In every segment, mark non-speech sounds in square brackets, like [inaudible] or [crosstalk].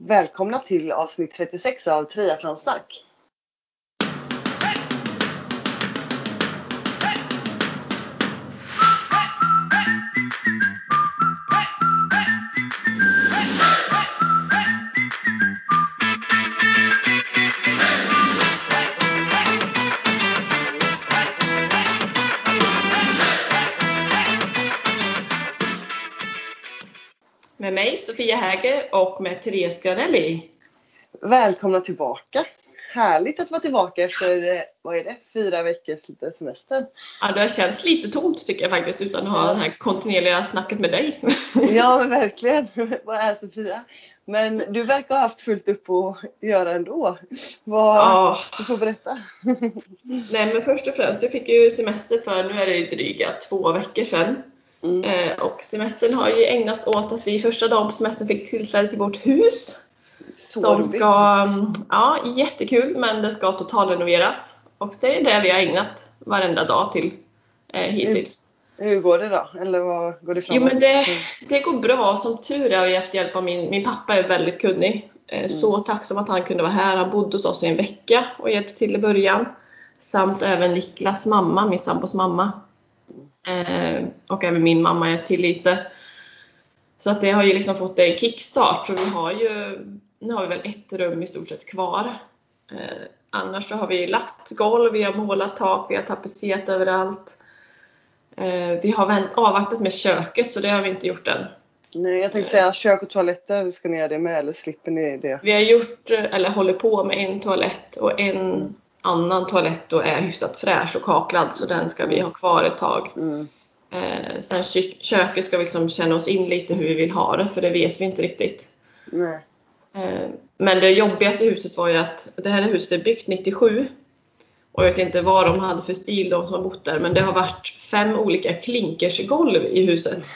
Välkomna till avsnitt 36 av Triathlonsnack. Mig Sofia Häger och med Therese Granelli. Välkomna tillbaka! Härligt att vara tillbaka efter, eh, vad är det, fyra veckors semester. Ja, det har känts lite tomt tycker jag faktiskt utan att ha det här kontinuerliga snacket med dig. [laughs] Ja, men verkligen. [laughs] Vad är Sofia? Men du verkar ha haft fullt upp att göra ändå. Vad, Ja. Du får berätta. [laughs] Nej men först och främst, jag fick ju semester för, nu är det dryga två veckor sedan. Mm. Eh, och semestern har ju ägnats åt att vi första dagen på semestern fick tillträde till vårt hus. Så som ska, mm, ja jättekul men det ska totalrenoveras. Och det är det vi har ägnat varenda dag till eh, hittills. Hur går det då? Eller vad går det framåt? Jo men det, det går bra. Som tur är har jag haft hjälp av min, min pappa är väldigt kunnig. Eh, Så tacksam att han kunde vara här. Han bodde hos oss i en vecka och hjälpte till i början. Samt även Niklas mamma, min sambos mamma. Eh, och även min mamma hjälpte till lite. Så att det har ju liksom fått en kickstart. Så vi har ju, nu har vi väl ett rum i stort sett kvar. Eh, annars så har vi lagt golv, vi har målat tak, vi har tapetserat överallt. Eh, vi har vänt, avvaktat med köket så det har vi inte gjort än. Nej, jag tänkte säga kök och toaletter, ska ni göra det med eller slipper ni det? Vi har gjort, eh, eller håller på med en toalett och en annan toalett då är hyfsat fräsch och kaklad så den ska vi ha kvar ett tag. Mm. Eh, sen kö- köket ska vi liksom känna oss in lite hur vi vill ha det för det vet vi inte riktigt. Nej. Eh, Men det jobbigaste i huset var ju att det här huset är byggt 97. Och jag vet inte vad de hade för stil, de som har bott där, men det har varit fem olika klinkersgolv i huset.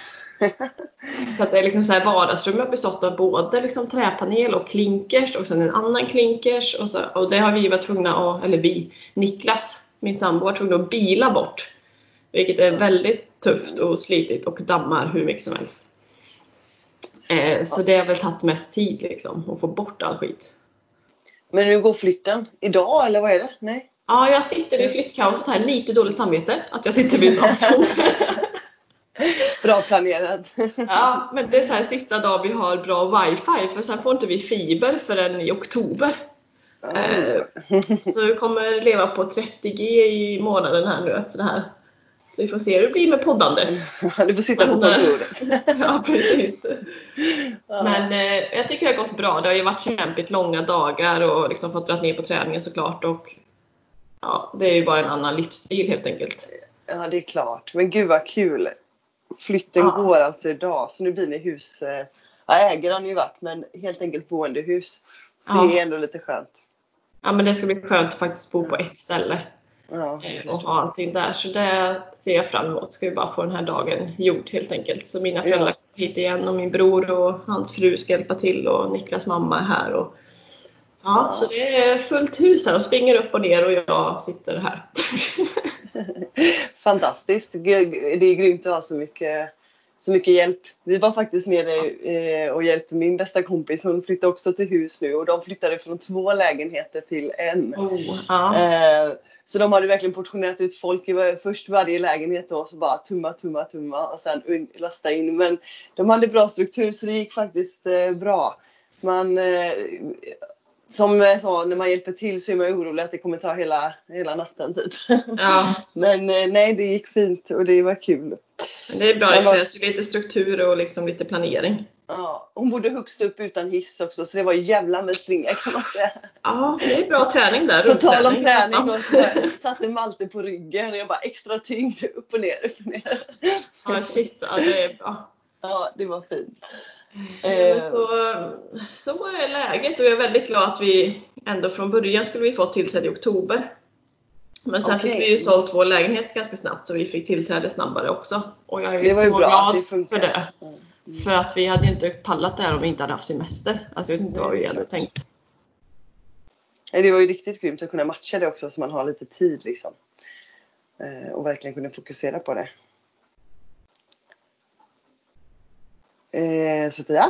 [laughs] Så att det är liksom så här vardagsrum har bestått av både liksom träpanel och klinkers och sen en annan klinkers. Och, så, och det har vi varit tvungna att, eller vi, Niklas, min sambo, var tvungna att bila bort. Vilket är väldigt tufft och slitigt och dammar hur mycket som helst. Eh, så det har väl tagit mest tid liksom, att få bort all skit. Men hur går flytten? Idag eller vad är det? Nej? Ja, jag sitter i flyttkaoset här, lite dåligt samvete att jag sitter vid datorn. [laughs] [laughs] Bra planerat. Ja, men det är så här sista dag vi har bra wifi för sen får inte vi fiber förrän i oktober. Eh, Så vi kommer leva på 30G i månaden här nu efter det här. Så vi får se hur det blir med poddandet. Du får sitta på eh, kontoret. [laughs] Ja, precis. Ja. Men eh, jag tycker det har gått bra. Det har ju varit kämpigt långa dagar och liksom fått dra ner på träningen såklart. Och, ja, det är ju bara en annan livsstil helt enkelt. Ja, det är klart. Men gud vad kul. Flytten Ja. går alltså idag. Så nu blir ni hus... eh, Ja, ägare har ni ju varit, men helt enkelt boendehus. Ja. Det är ändå lite skönt. Ja, men det ska bli skönt att faktiskt bo på ett ställe. Ja, eh, och ha allting där. Så det ser jag fram emot. Ska vi bara få den här dagen gjord helt enkelt. Så mina föräldrar Ja. kommer hit igen och min bror och hans fru ska hjälpa till och Niklas mamma är här. Och, ja, Ja. Så det är fullt hus här och springer upp och ner och jag sitter här. [laughs] [laughs] Fantastiskt. Det är grymt att ha så mycket, så mycket hjälp. Vi var faktiskt nere eh, och hjälpte min bästa kompis. Hon flyttade också till hus nu och de flyttade från två lägenheter till en. oh. Eh, Så de hade verkligen portionerat ut folk i först varje lägenhet då, så bara tumma, tumma, tumma och sen lasta in. Men de hade bra struktur så det gick faktiskt eh, bra. Man, som jag sa, när man hjälper till så är man orolig att det kommer ta hela, hela natten typ. ja. [laughs] Men eh, nej, det gick fint och det var kul. Men det är bra, det krävs ju lite struktur och liksom lite planering. Ja, hon bodde högst upp utan hiss också så det var jävla med springa kan man säga. Ja, det är bra träning där. På tal om träning och så [laughs] satte Malte på ryggen och jag bara extra tyngd upp och ner, upp och ner. Ja, shit. Ja, det är bra. Ja, det var fint. Ja, Eh. så, så är läget och jag är väldigt glad att vi ändå från början skulle vi fått tillträde i oktober. Men sen Okej. fick vi ju sålt vår lägenhet ganska snabbt så vi fick tillträde snabbare också. Och jag är Det var ju så bra att glad det för det. För att vi hade ju inte pallat det här om vi inte hade haft semester. Alltså jag vet inte vad vi hade tänkt. Nej, Det var ju riktigt grymt att kunna matcha det också så man har lite tid liksom. Eh, Och verkligen kunna fokusera på det. Eh, Sofia?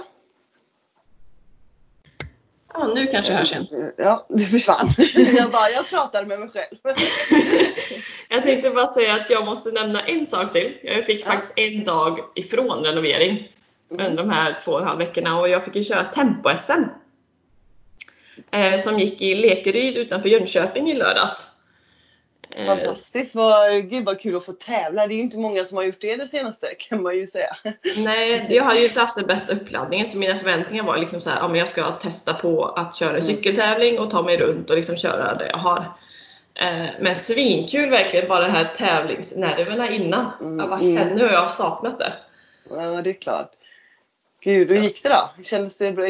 Ja, nu kanske hörs igen. Ja, du försvann. [laughs] Jag bara, jag pratar med mig själv. [laughs] Jag tänkte bara säga att jag måste nämna en sak till. Jag fick Ja. faktiskt en dag ifrån renovering Mm. under de här två och en halv veckorna och jag fick ju köra Tempo-SM. Eh, som gick i Lekeryd utanför Jönköping i lördags. Eh, Fantastiskt. Vad, gud vad kul att få tävla. Det är ju inte många som har gjort det det senaste kan man ju säga. Nej, jag hade ju inte haft den bästa uppladdningen så mina förväntningar var liksom så här, ja, men jag ska testa på att köra Mm. cykeltävling och ta mig runt och liksom köra det jag har. Eh, Men svinkul verkligen bara de här tävlingsnerverna innan. Mm, Jag bara mm. känner hur jag har saknat det. Ja, det är klart. Gud, hur gick det då? Kändes det bra?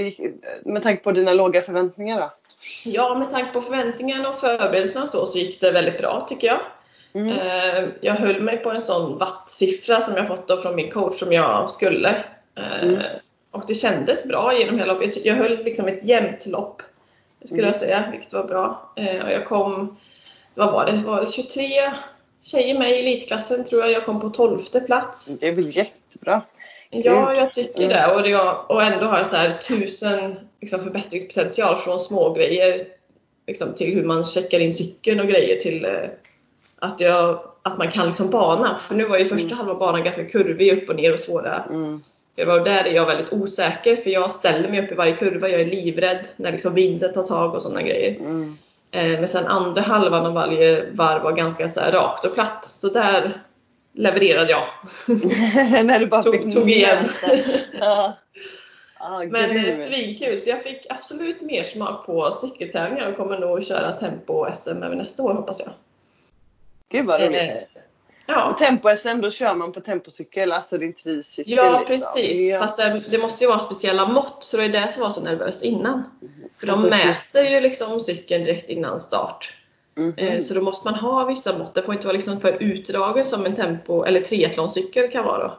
Med tanke på dina låga förväntningar då? Ja, med tanke på förväntningarna och förberedelserna och så, så gick det väldigt bra tycker jag. Mm. Eh, Jag höll mig på en sån wattsiffra som jag fått från min coach som jag skulle. Eh, Mm. Och det kändes bra genom hela loppet. Jag höll liksom ett jämnt lopp, skulle Mm. jag säga, vilket var bra. Eh, Och jag kom, vad var det, var det 23 tjejer med i elitklassen tror jag. Jag kom på 12 plats. Det är väl jättebra. Ja, jag tycker det. Och, det och ändå har jag så här tusen liksom, förbättringspotential från små grejer liksom, till hur man checkar in cykeln och grejer till eh, att, jag, att man kan liksom bana. För nu var ju första Mm. halva banan ganska kurvig, upp och ner och svåra. Mm. Det var där är jag väldigt osäker för jag ställer mig upp i varje kurva. Jag är livrädd när liksom vinden tar tag och sådana grejer. Mm. Eh, men sen andra halvan av varje varv var ganska så här rakt och platt. Så där levererade jag. [laughs] När du bara Tog- fick tog igen. Ja. Ja, Men svinkul, så jag fick absolut mer smak på cykeltävlingar och kommer nog köra tempo-SM även nästa år hoppas jag. Gud vad roligt. Eh, Ja, Tempo-SM, då kör man på tempocykel, alltså din tricykel. ja liksom. precis. Ja. Fast det, det måste ju vara speciella mått så det är det som var så nervöst innan. För de mäter ju liksom cykeln direkt innan start. Mhm. Eh, Så då måste man ha vissa mått. Det får inte vara liksom för utdragen som en tempo eller triathloncykel kan vara. Då.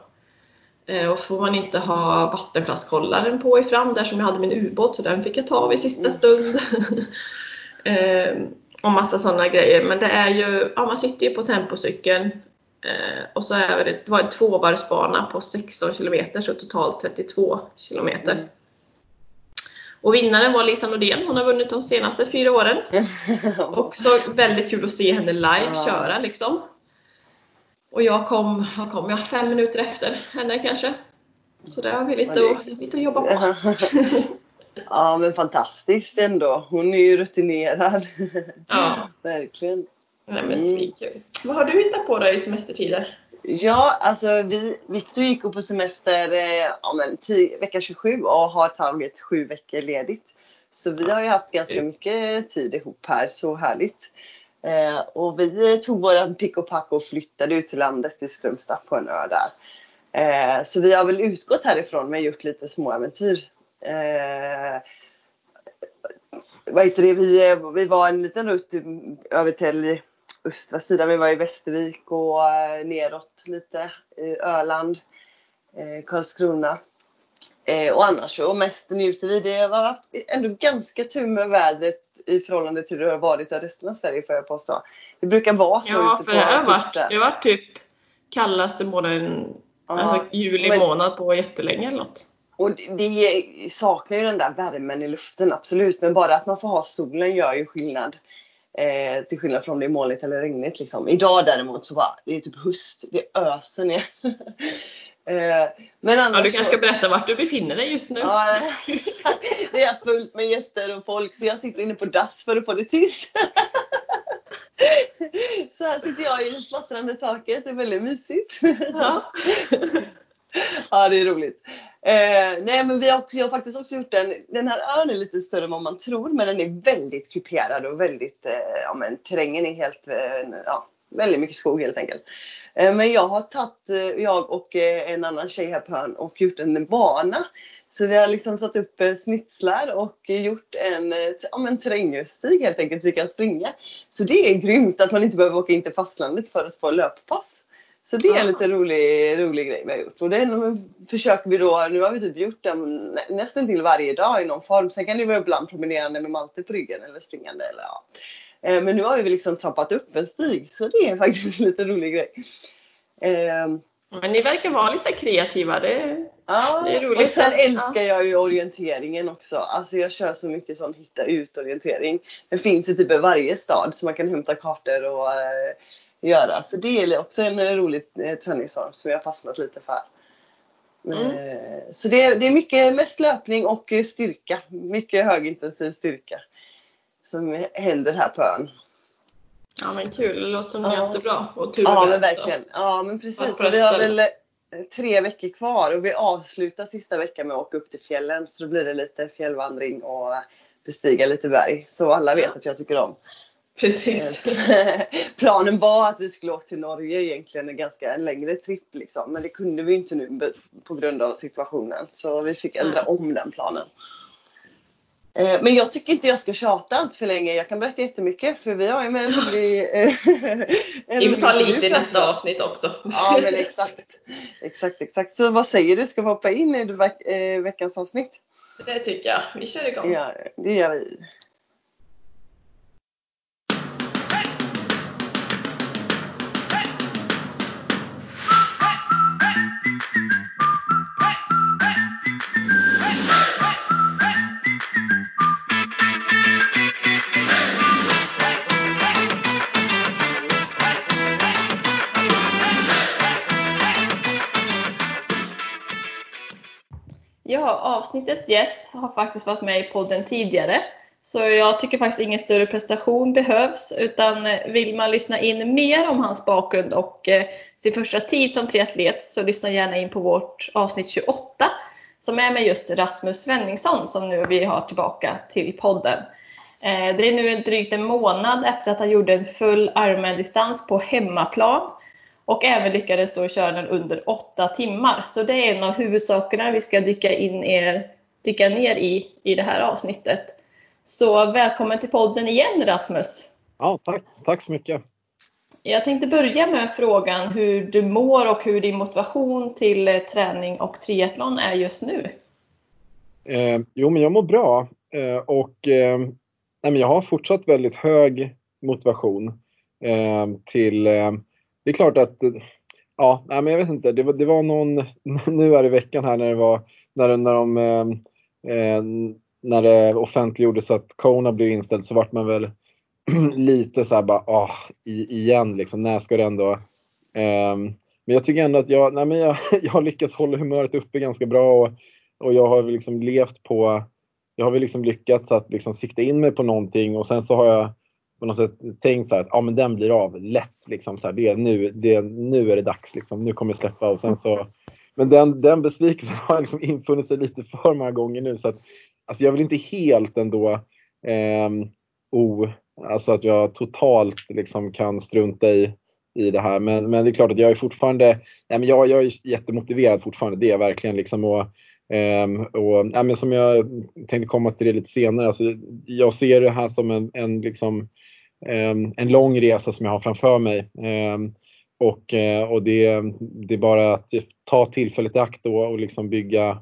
Eh, Och får man inte ha vattenflaskhållaren på i fram där som jag hade min ubåt så den fick jag ta vid sista Mm. stund. [laughs] Eh, och massa sådana grejer. Men det är ju, ja man sitter ju på tempocykeln eh, och så är det, var det tvåvarvsbana på 16 km så totalt 32 km. Mm. Och vinnaren var Lisa Nordén, hon har vunnit de senaste fyra åren. [laughs] Också väldigt kul att se henne live Ja. köra liksom. Och jag kom, vad kom jag, fem minuter efter henne kanske. Så där har vi lite, att, lite att jobba på. ja men fantastiskt ändå. Hon är ju rutinerad. Ja, [laughs] Verkligen. nej men Mm. svinkul. Vad har du hittat på dig i semestertider? Ja, alltså vi, Victor gick på semester eh, ja, men, tio, vecka 27 och har tagit sju veckor ledigt. Så vi har ju haft ganska mycket tid ihop här, så härligt. Eh, och vi tog våran pick och pack och flyttade ut till landet i Strömstad på en ö där. Eh, så vi har väl utgått härifrån men gjort lite små äventyr. Eh, vad heter det? Vi, eh, vi var en liten rutt över till östra sidan. Vi var i Västervik och eh, neråt lite. i Öland, eh, Karlskrona. Eh, och annars så mest njuter vi. Det har varit ändå ganska tur med vädret i förhållande till hur det har varit i resten av Sverige får jag påstå. Det brukar vara så Ja, ute för på det har varit, kusten. det har varit typ kallaste månaden, Ja, alltså juli men- månad på jättelänge eller något. Och det, det saknar ju den där värmen i luften, absolut. Men bara att man får ha solen gör ju skillnad. Eh, till skillnad från om det är molnigt eller regnigt. Liksom. Idag däremot så bara, det är typ höst. Det öser ner. [laughs] eh, men annars Ja, du kanske så- ska berätta vart du befinner dig just nu. Ja, [laughs] det är fullt med gäster och folk så jag sitter inne på dass för att få det tyst. [laughs] Så här sitter jag i slattrande taket, det är väldigt mysigt. Ja. Ja, det är roligt. Eh, nej, men vi har, också, jag har faktiskt också gjort den. Den här ön är lite större än vad man tror, men den är väldigt kuperad och väldigt, eh, ja men terrängen är helt, eh, ja, väldigt mycket skog helt enkelt. Eh, men jag har tagit, eh, jag och eh, en annan tjej här på ön och gjort en bana. Så vi har liksom satt upp eh, snitslar och gjort en, eh, ja, men terrängstig helt enkelt vi kan springa. Så det är grymt att man inte behöver åka in till fastlandet för att få löppass. Så det är en lite rolig, rolig grej vi har gjort. Och den försöker vi då, nu har vi typ gjort den nä- nästan till varje dag i någon form. Sen kan det vara ibland promenerande med Malte på ryggen eller springande eller ja. Eh, Men nu har vi liksom trampat upp en stig så det är faktiskt en lite rolig grej. Eh, Men ni verkar vara lite kreativa, det Ja, Det är roligt. och sen älskar jag ju orienteringen också. Alltså jag kör så mycket sån hitta ut orientering. Den finns ju typ i varje stad så man kan hämta kartor och eh, göra. Så det är också en rolig eh, träningsform som jag har fastnat lite för. Mm. Eh, så det är, det är mycket mest löpning och styrka. Mycket högintensiv styrka. Som händer här på ön. Ja men kul, det låter som Ja. jättebra. Och tur Ja men verkligen. Ja men precis. Vi har väl eh, tre veckor kvar och vi avslutar sista veckan med att åka upp till fjällen. Så då blir det lite fjällvandring och bestiga lite berg. Så alla vet Ja. att jag tycker om. Precis. Eh, [laughs] Planen var att vi skulle åka till Norge egentligen en ganska en längre tripp liksom. Men det kunde vi inte nu på grund av situationen. Så vi fick ändra Nej. om den planen. Eh, Men jag tycker inte jag ska tjata allt för länge. Jag kan berätta jättemycket för vi har ju med en rolig... eh, [laughs] en Vi rolig får ta lite i nästa avsnitt också. Ja men exakt. Exakt, exakt. Så vad säger du? Ska vi hoppa in i veck- veckans avsnitt? Det tycker jag. Vi kör igång. Ja, det gör vi. Har, avsnittets gäst har faktiskt varit med i podden tidigare. Så jag tycker faktiskt ingen större prestation behövs. Utan eh, vill man lyssna in mer om hans bakgrund och eh, sin första tid som triatlet så lyssna gärna in på vårt avsnitt 28 som är med just Rasmus Svenningsson som nu vi har tillbaka till podden. Eh, Det är nu drygt en månad efter att han gjorde en full Ironman-distans på hemmaplan och även lyckades då köra den under åtta timmar. Så det är en av huvudsakerna vi ska dyka, in er, dyka ner i i det här avsnittet. Så välkommen till podden igen Rasmus! Ja, tack. Tack så mycket. Jag tänkte börja med frågan hur du mår och hur din motivation till eh, träning och triathlon är just nu. Eh, jo, men jag mår bra eh, och eh, nej, men jag har fortsatt väldigt hög motivation eh, till... Det är klart att... Ja, nej, men jag vet inte. Det var, det var någon [laughs] nu här i veckan här när det var när, när de eh, eh, när det offentliggjordes att Kona blev inställd så vart man väl [clears throat] lite så här bara, ah, i, igen liksom. När ska det ändå... Eh, men jag tycker ändå att jag, nej men jag, [laughs] jag har lyckats hålla humöret uppe ganska bra och, och jag har väl liksom levt på, jag har väl liksom lyckats att liksom sikta in mig på någonting och sen så har jag på något sätt tänkt så här att ja men den blir av lätt liksom så här, det nu, det, nu är det dags liksom, nu kommer jag släppa och sen så men den, den besvikelsen [laughs] har liksom infunnit sig lite för många gånger nu så att alltså jag vill inte helt ändå eh, o, alltså att jag totalt liksom kan strunta i, i det här. Men, men det är klart att jag är fortfarande, nej men jag, jag är jättemotiverad fortfarande, det är jag verkligen. Liksom, och, Um, och, nej men som jag tänkte komma till det lite senare, alltså, jag ser det här som en, en, liksom, Ehm, en lång resa som jag har framför mig. Ehm, och eh, och det, det är bara att ta tillfället i akt då och liksom bygga,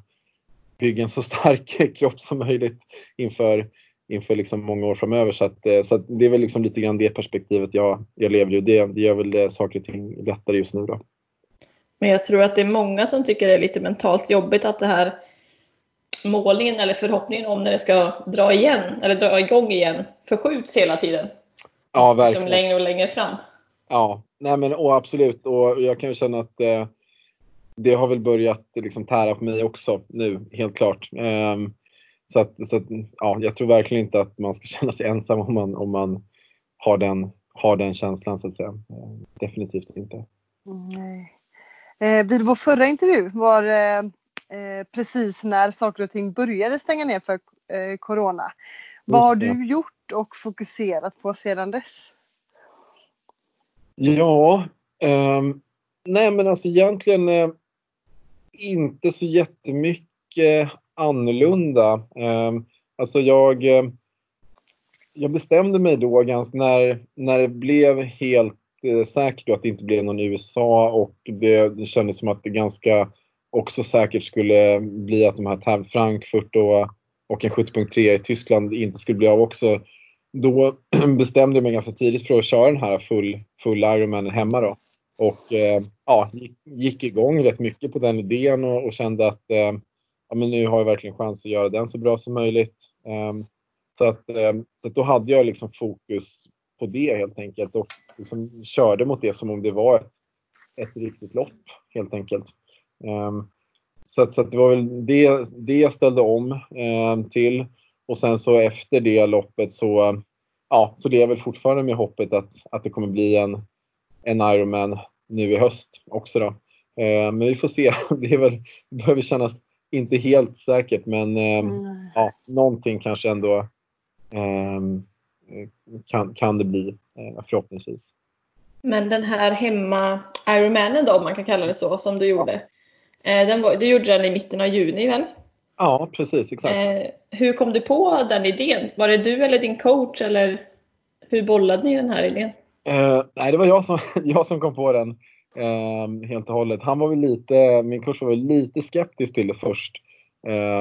bygga en så stark [laughs] kropp som möjligt inför, inför liksom många år framöver. Så, att, eh, så att det är väl liksom lite grann det perspektivet jag, jag lever i och det, det gör väl eh, saker och ting lättare just nu. Då. Men jag tror att det är många som tycker det är lite mentalt jobbigt att det här målningen eller förhoppningen om när det ska dra igen eller dra igång igen förskjuts hela tiden. Ja, Som verkligen. längre och längre fram. Ja, nej men och absolut. Och jag kan ju känna att eh, det har väl börjat liksom tära på mig också nu, helt klart. Ehm, så att, så att, ja, jag tror verkligen inte att man ska [laughs] känna sig ensam om man, om man har, den, har den känslan, så att säga. Ehm, definitivt inte. Nej. Eh, vid vår förra intervju var eh, eh, precis när saker och ting började stänga ner för eh, Corona. Vad har du gjort och fokuserat på sedan dess? Ja, ehm, nej men alltså egentligen eh, inte så jättemycket annorlunda. Ehm, alltså jag, eh, jag bestämde mig då ganska när, när det blev helt eh, säkert att det inte blev någon USA och det, det kändes som att det ganska också säkert skulle bli att de här Frankfurt och, och en 70.3 i Tyskland inte skulle bli av också. Då [clears throat] bestämde jag mig ganska tidigt för att köra den här full, full Ironman hemma då. Och eh, ja, gick, gick igång rätt mycket på den idén och, och kände att eh, ja, men nu har jag verkligen chans att göra den så bra som möjligt. Eh, så, att, ehm, så att då hade jag liksom fokus på det helt enkelt och liksom körde mot det som om det var ett, ett riktigt lopp helt enkelt. Ehm, så, att, så att det var väl det, det jag ställde om ehm, till och sen så efter det loppet så, ja, så lever jag fortfarande med hoppet att, att det kommer bli en, en Ironman nu i höst också då. Men vi får se. [laughs] Det, är väl, det behöver kännas inte helt säkert men mm. ja, någonting kanske ändå eh, kan, kan det bli eh, förhoppningsvis. Men den här hemma Ironmanen då om man kan kalla det så som du gjorde. Eh, den var, du gjorde den i mitten av juni väl? Ja precis, exakt. Eh, hur kom du på den idén? Var det du eller din coach eller hur bollade ni den här idén? Eh, nej, det var jag som, [laughs] jag som kom på den. Um, helt och hållet. Han var väl lite, min kurs var väl lite skeptisk till det först.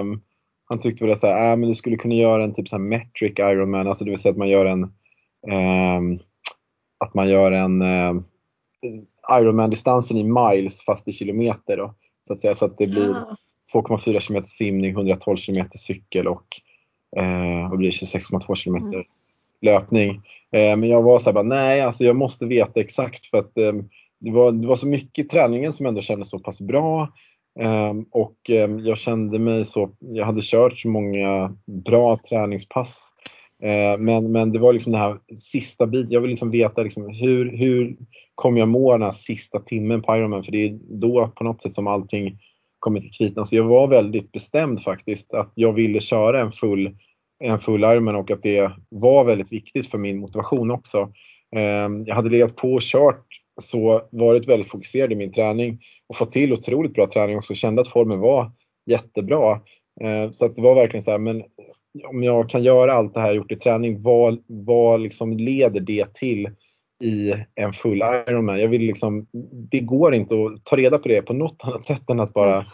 Um, han tyckte väl att äh, men du skulle kunna göra en typ så här metric Ironman, alltså det vill säga att man gör en um, att man gör en uh, Ironman-distansen i miles fast i kilometer då, så att säga så att det blir ah. 2,4 km simning, 112 km cykel och uh, vad blir 26,2 km mm. löpning. Uh, men jag var så här bara, nej alltså jag måste veta exakt för att um, det var, det var så mycket i träningen som ändå kändes så pass bra. Um, och um, jag kände mig så, jag hade kört så många bra träningspass. Uh, men, men det var liksom den här sista biten, jag vill liksom veta liksom hur, hur kommer jag må den här sista timmen på Ironman? För det är då på något sätt som allting kommit till kritan. Så jag var väldigt bestämd faktiskt att jag ville köra en full, en full Ironman och att det var väldigt viktigt för min motivation också. Ehm, jag hade legat på och kört så varit väldigt fokuserad i min träning och fått till otroligt bra träning också. Kände att formen var jättebra. Eh, så att det var verkligen så här, men om jag kan göra allt det här jag gjort i träning, vad, vad liksom leder det till i en full Ironman? Jag vill liksom, det går inte att ta reda på det på något [laughs] annat sätt än att bara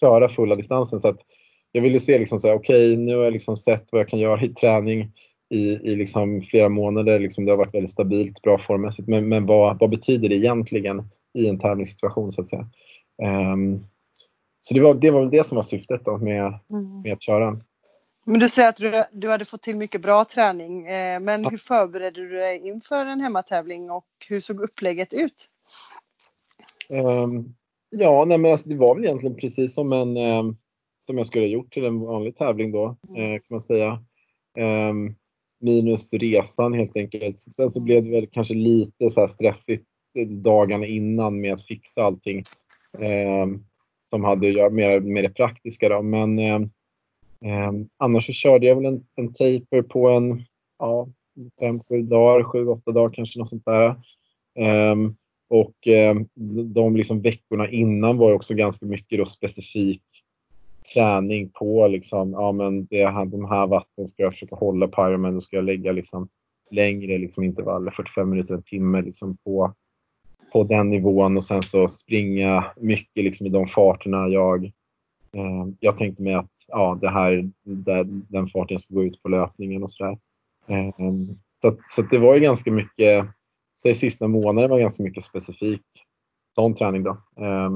köra fulla distansen. Så att jag ville se liksom så här, okej, okay, nu har jag liksom sett vad jag kan göra i träning i, i liksom flera månader. Liksom det har varit väldigt stabilt, bra formmässigt. Men, men vad, vad betyder det egentligen i en tävlingssituation så att säga? Um, så det var, det var det som var syftet då med, mm. med att köra. Men du säger att du, hade fått till mycket bra träning. Eh, men hur förberedde du dig inför en hemmatävling och hur såg upplägget ut? Um, ja, nej men alltså, det var väl egentligen precis som en um, som jag skulle ha gjort till en vanlig tävling då, mm. eh, kan man säga. Um, minus resan helt enkelt. Sen så blev det väl kanske lite så stressigt dagarna innan med att fixa allting eh, som hade att göra med, med det praktiska. Då. Men eh, eh, Ehm, annars så körde jag väl en, en taper på en ja, fem, sju dagar, sju, åtta dagar kanske något sånt där. Ehm, och ehm, de liksom veckorna innan var ju också ganska mycket då specifik träning på liksom, ja men det här, de här vatten ska jag försöka hålla på Ironman, då ska jag lägga liksom längre liksom intervaller, 45 minuter, en timme liksom på, på den nivån och sen så springa mycket liksom i de farterna jag, Eh, jag tänkte mig att ja, det här, det, den farten ska gå ut på löpningen och sådär. Eh, så, så det var ju ganska mycket, säg sista månaden var ganska mycket specifik sån träning då. Eh,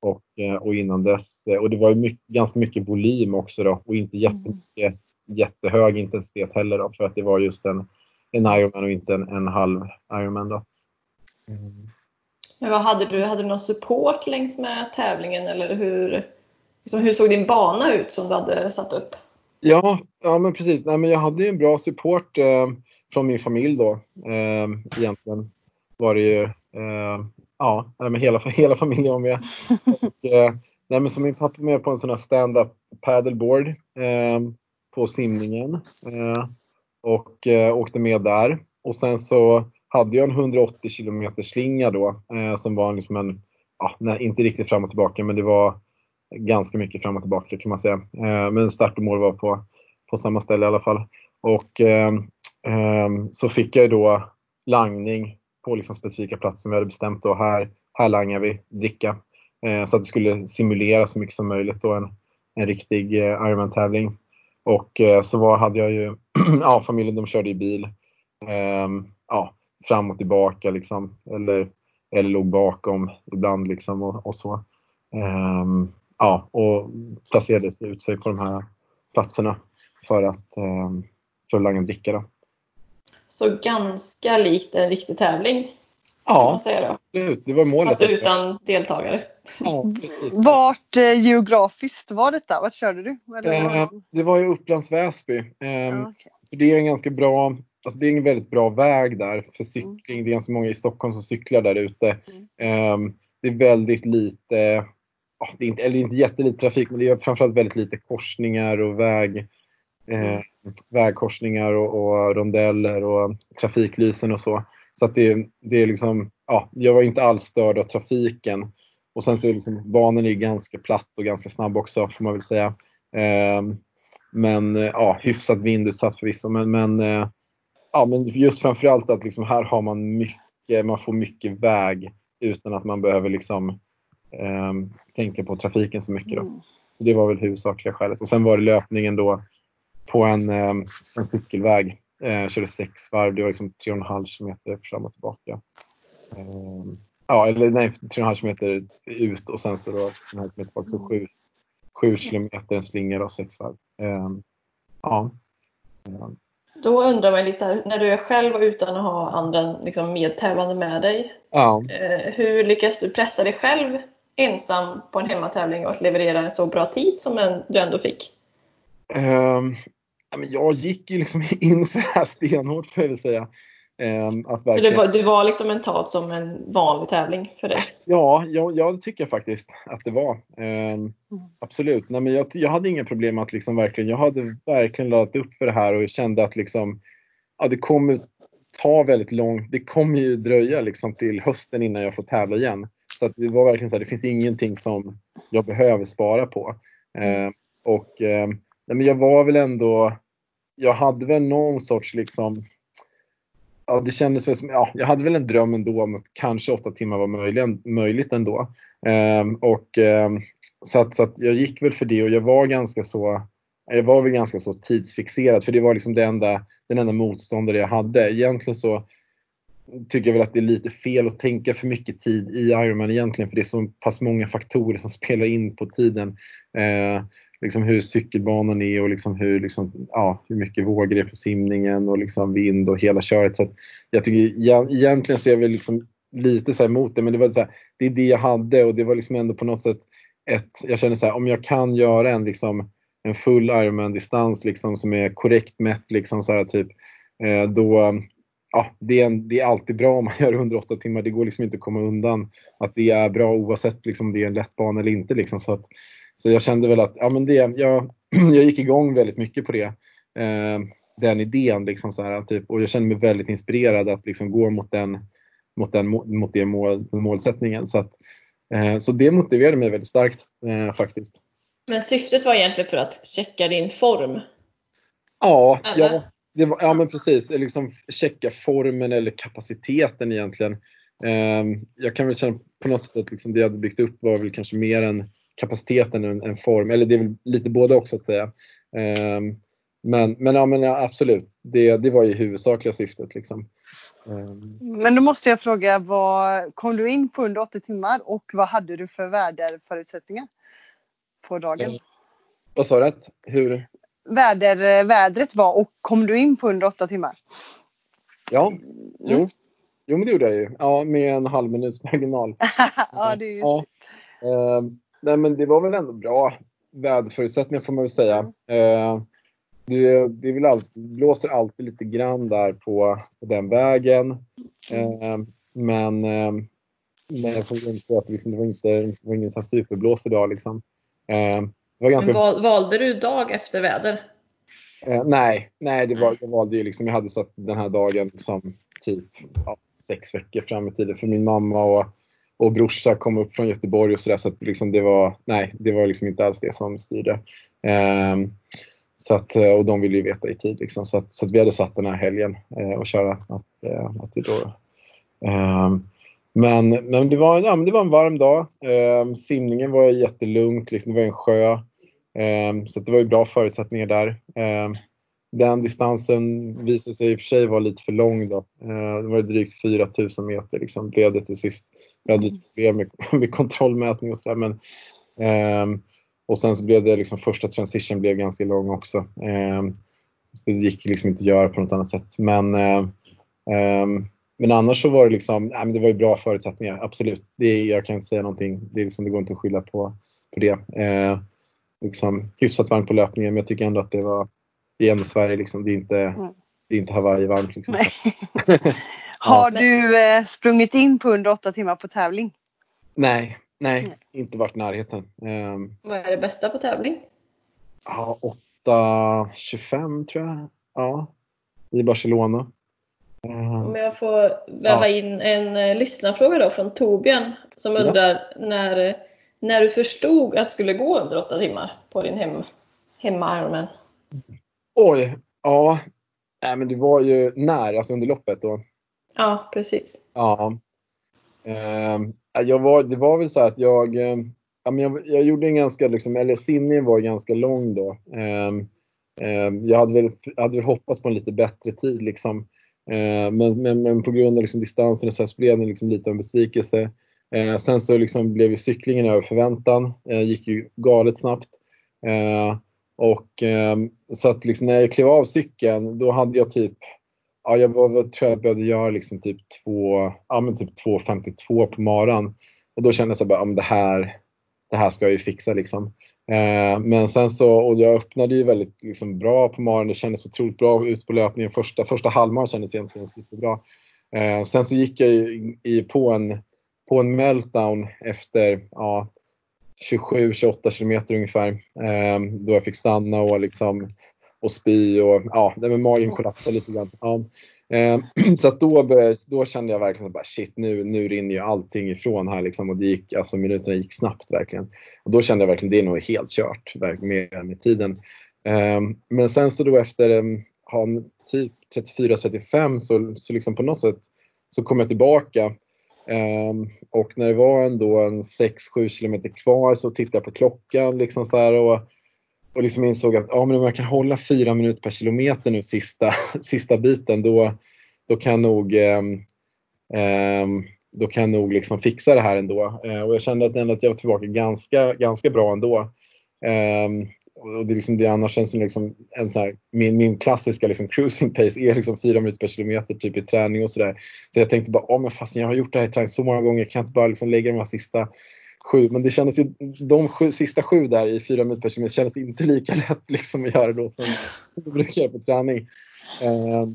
och, eh, och innan dess. Eh, och det var mycket, ganska mycket volym också då och inte jättemycket, jättehög intensitet heller då för att det var just en, en Ironman och inte en, en halv Ironman då. Mm. Men vad hade du? Hade du någon support längs med tävlingen eller hur, liksom, hur såg din bana ut som du hade satt upp? Ja, ja men precis. Nej, men jag hade ju en bra support eh, från min familj då. Eh, egentligen var det ju eh, ja, men hela, [laughs] hela familjen var med. Och, eh, nej, men så min pappa var med på en sån här stand-up paddleboard eh, på simningen. Eh, och eh, åkte med där. Och sen så hade jag en 180 km slinga då eh, som var liksom en, ja, nej, inte riktigt fram och tillbaka men det var ganska mycket fram och tillbaka kan man säga. Eh, men start och mål var på, på samma ställe i alla fall. Och eh, eh, så fick jag då langning på liksom specifika platser som vi hade bestämt. Då. Här, här langar vi dricka. Eh, så att det skulle simulera så mycket som möjligt då en, en riktig eh, Ironman-tävling. Och eh, så var, hade jag ju, [clears throat] ja familjen de körde i bil. Ehm, ja, fram och tillbaka liksom. Eller eller låg bakom ibland liksom och, och så. Um, ja, och placerade ut sig på de här platserna för att, um, för att langa en dricka. Då. Så ganska likt en riktig tävling? Ja, absolut. Det var målet. Fast utan deltagare? Ja, Vart eh, geografiskt var detta? Vart körde du? Eh, det var i Upplands Väsby. Eh, ja, okay. Det är en ganska bra Alltså det är en väldigt bra väg där för cykling. Mm. Det är ganska många i Stockholm som cyklar där ute. Mm. Um, det är väldigt lite, det är inte, eller inte jättelite trafik, men det är framförallt väldigt lite korsningar och väg, eh, vägkorsningar och, och, rondeller och trafiklysen och så. Så att det, det är liksom, ja, jag var inte alls störd av trafiken. Och sen så är liksom, banan är ganska platt och ganska snabb också får man väl säga. Um, men ja, hyfsat vindutsatt förvisso. Men, men eh, ja, men just framförallt att liksom här har man mycket, man får mycket väg utan att man behöver liksom eh, tänka på trafiken så mycket. Då. Mm. Så det var väl huvudsakliga skälet. Och sen var det löpningen då på en, eh, en cykelväg. Eh, körde sex varv, det var liksom 3,5 kilometer fram och tillbaka. Eh, ja, eller nej, 3,5 kilometer ut och sen så då den här tillbaka, så 7, 7 kilometer en slinga och sex varv. Ja. Då undrar man lite så här, när du är själv och utan att ha andra liksom, medtävlande med dig. Ja. Eh, hur lyckas du pressa dig själv ensam på en hemmatävling och att leverera en så bra tid som en, du ändå fick? Um, jag gick ju liksom [laughs] in för det här stenhårt får jag väl säga. Um, verkligen... Så det var, det var liksom mentalt som en vanlig tävling för dig? Ja, jag, jag tycker faktiskt att det var. Um, absolut. Nej, men jag, jag hade inga problem att liksom verkligen, jag hade verkligen laddat upp för det här och kände att liksom, ja, det kommer ta väldigt långt, det kommer ju dröja liksom till hösten innan jag får tävla igen. Så att det var verkligen så här, det finns ingenting som jag behöver spara på. Uh, och uh, nej, men jag var väl ändå, jag hade väl någon sorts liksom ja, det kändes väl som, ja, jag hade väl en dröm ändå om att kanske åtta timmar var möjlig, möjligt ändå. Um, och, um, så, att, så att jag gick väl för det och jag var ganska så jag var väl ganska så tidsfixerad för det var liksom det enda, den enda motståndare jag hade. Egentligen så tycker jag väl att det är lite fel att tänka för mycket tid i Ironman egentligen för det är så pass många faktorer som [laughs] spelar in på tiden. Eh, liksom hur cykelbanan är och liksom hur, liksom, ja, hur mycket vågor det är på simningen och liksom vind och hela köret. Så jag tycker egentligen ser vi liksom lite så emot det men det var så här, det är det jag hade och det var liksom ändå på något sätt ett, jag känner så här, om jag kan göra en liksom en full Ironman-distans liksom som är korrekt mätt liksom så här typ eh, då ja, det är, en, det är alltid bra om man gör 108 timmar. Det går liksom inte att komma undan att det är bra oavsett liksom, om det är en lätt bana eller inte. Liksom. Så, att, så jag kände väl att ja, men det, jag, [clears throat] jag gick igång väldigt mycket på det. Eh, den idén liksom så här, typ, och jag kände mig väldigt inspirerad att liksom gå mot den, mot den, mot det mål, målsättningen. Så, att, eh, så det motiverade mig väldigt starkt eh, faktiskt. Men syftet var egentligen för att checka din form? Ja, ja, var, ja men precis. Liksom checka formen eller kapaciteten egentligen. Um, jag kan väl känna på något sätt att liksom det jag hade byggt upp var väl kanske mer en kapaciteten än en form. Eller det är väl lite både också att säga. Um, men, men, ja, men ja, absolut, det, det var ju huvudsakliga syftet. Liksom. Um. Men då måste jag fråga, vad, kom du in på under 80 timmar och vad hade du för väderförutsättningar på dagen? Uh, vad sa du? Hur? Väder, vädret var och kom du in på under åtta timmar? Ja, jo. Mm. Jo men det gjorde jag ju. Ja, med en halv minuts marginal. [laughs] ja, det är ju ja. Uh, nej men det var väl ändå bra väderförutsättningar får man väl säga. Uh, det, det, vill alltid, blåser alltid lite grann där på, på den vägen. Uh, men, men jag får inte att liksom, det var inte det var ingen superblås idag liksom. Ganska... Val, valde du dag efter väder? Eh, nej, nej det var, jag valde ju liksom, jag hade satt den här dagen som typ ja, sex veckor fram i tiden för min mamma och, och brorsa kom upp från Göteborg och sådär så att liksom det var, nej det var liksom inte alls det som styrde. Eh, så att, och de ville ju veta i tid liksom, så, att, så att vi hade satt den här helgen eh, och köra. Att, eh, att det då, ehm, men, men det, var, ja, men det var en varm dag. Eh, simningen var jättelugnt, liksom, det var en sjö. Eh, så det var ju bra förutsättningar där. Eh, den distansen visade sig i och för sig vara lite för lång. Då. Eh, det var drygt 4000 meter liksom, blev det till sist. Jag hade lite problem med, [laughs] med kontrollmätning och sådär. Men, och sen så blev det liksom första transition blev ganska lång också. Det gick liksom inte att göra på något annat sätt. Men, ehm, men annars så var det liksom, nej, men det var ju bra förutsättningar, absolut. Det, jag kan inte säga någonting, det, liksom, det går inte att skylla på, på det. Liksom, hyfsat varmt på löpningen men jag tycker ändå att det var det är ändå Sverige liksom. Det är inte, mm. det är inte Hawaii varmt liksom. [laughs] Har du eh, sprungit in på under åtta timmar på tävling? Nej, nej, nej. inte varit i närheten. Um, Vad är det bästa på tävling? Ja, 8.25 tror jag. Ja, i Barcelona. Um, Om jag får väva ja. in en eh, lyssnarfråga då från Torbjörn som undrar ja. när, när du förstod att det skulle gå under åtta timmar på din hem, hemma Oj, ja. Nej, men du var ju när, alltså under loppet då? Ja, precis. Ja. Eh, jag var, det var väl så att jag, eh, jag, jag, gjorde en ganska, liksom, eller simningen var ganska lång då. Eh, jag hade väl, hade väl hoppats på en lite bättre tid liksom. Ehm, men, men, men, på grund av liksom distansen så, så blev det liksom lite en besvikelse. Eh, sen så liksom blev ju cyklingen över förväntan. Eh, gick ju galet snabbt. Eh, och eh, så att liksom när jag klev av cykeln, då hade jag typ, ja jag var, tror jag behövde göra liksom typ 2, ja men typ 2.52 på maran. Och då kände jag så bara, det här, det här ska jag ju fixa liksom. Eh, men sen så, och jag öppnade ju väldigt liksom, bra på maran, det kändes otroligt bra ut på löpningen. Första, första halvmaran kändes egentligen superbra. Eh, sen så gick jag ju i, på en på en meltdown efter ja, 27-28 kilometer ungefär. Eh, då jag fick stanna och liksom och spy och ja, det med magen kollapsade lite grann. Ja. Eh, [clears throat] så att då, började, då kände jag verkligen att shit, nu, nu rinner ju allting ifrån här liksom och det gick, alltså minuterna gick snabbt verkligen. Och då kände jag verkligen det är nog helt kört med, med tiden. Eh, men sen så då efter ehm, ja, typ 34-35 så, så liksom på något sätt så kom jag tillbaka Ehm, och när det var ändå en 6-7 kilometer kvar så tittade jag på klockan liksom så här och, och liksom insåg att ja, men om jag kan hålla 4 minuter per kilometer nu sista, [laughs] sista biten då, då kan jag nog, um, um, då kan jag nog liksom fixa det här ändå. Uh, och jag kände att, ändå att jag var tillbaka ganska, ganska bra ändå. Och det, liksom, det annars känns som liksom en sån här, min, min klassiska liksom cruising pace är liksom fyra minuter per kilometer typ i träning och sådär. Så jag tänkte bara, oh, men fast jag har gjort det här i träning så många gånger, kan jag inte bara liksom lägga de här sista sju. Men det kändes ju, de sju, sista sju där i fyra minuter per kilometer kändes inte lika lätt liksom att göra då som jag brukar göra på träning. Uh,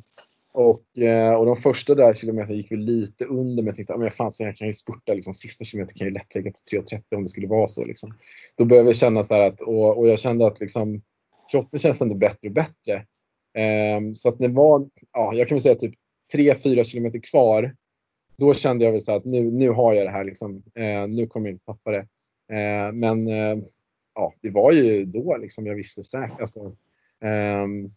och, eh, och de första där kilometerna gick vi lite under men jag tänkte att ah, jag kan ju spurta liksom, sista kilometern kan jag ju lätt lägga på 3.30 om det skulle vara så. Liksom. Då började jag känna så att, och, och jag kände att liksom, kroppen känns ändå bättre och bättre. Um, så att det var, ja, jag kan väl säga typ 3-4 kilometer kvar. Då kände jag väl så att nu, nu har jag det här liksom. Uh, nu kommer jag inte tappa det. Uh, men uh, ja, det var ju då liksom jag visste säkert. Alltså, um,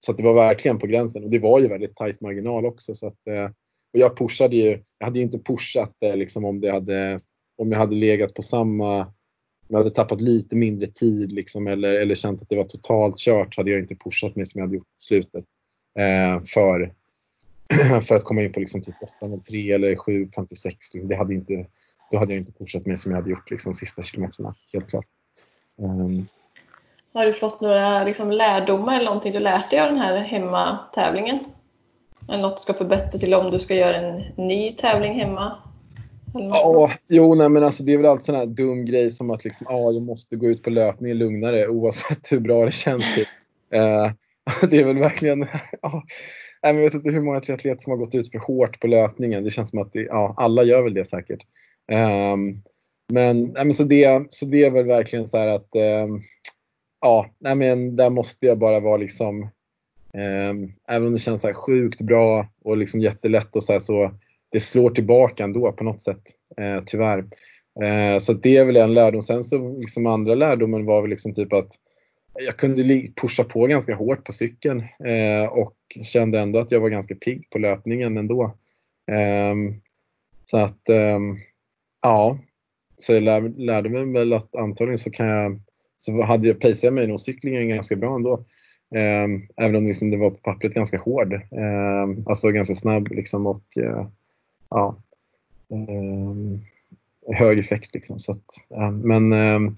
så det var verkligen på gränsen och det var ju väldigt tajt marginal också. Så att, eh, och jag pushade ju, jag hade ju inte pushat det liksom om det hade, om jag hade legat på samma, om jag hade tappat lite mindre tid liksom eller, eller känt att det var totalt kört så hade jag inte pushat mig som jag hade gjort i slutet. Eh, för, [clears throat] för att komma in på liksom typ 8.03 eller 7.56. Liksom. Det hade inte, då hade jag inte pushat mig som jag hade gjort liksom sista kilometrarna, helt klart. Um, har du fått några liksom, lärdomar eller någonting du lärt dig av den här hemmatävlingen? Eller något du ska förbättra till om du ska göra en ny tävling hemma? Ja, jo, nej, men alltså, det är väl alltid sån här dum grej som att liksom, ah, jag måste gå ut på löpningen lugnare oavsett hur bra det känns. Typ. Uh, [laughs] det är väl verkligen... [laughs] ja, jag vet inte hur många triatleter som har gått ut för hårt på löpningen. Det känns som att det, ja, alla gör väl det säkert. Um, men, nej, men så, det, så det är väl verkligen så här att um, ja, nej men där måste jag bara vara liksom, eh, även om det känns så sjukt bra och liksom jättelätt och så här, så det slår tillbaka ändå på något sätt, eh, tyvärr. Eh, så det är väl en lärdom. Sen så liksom andra lärdomen var väl liksom typ att jag kunde pusha på ganska hårt på cykeln eh, och kände ändå att jag var ganska pigg på löpningen ändå. Ehm, så att, ehm, ja, så jag lär, lärde mig väl att antagligen så kan jag så hade jag paceat mig nog cyklingen ganska bra ändå. Ehm, även om liksom det var på pappret ganska hård. Ehm, alltså ganska snabb liksom och eh, ja, ehm, hög effekt. Liksom, så att, men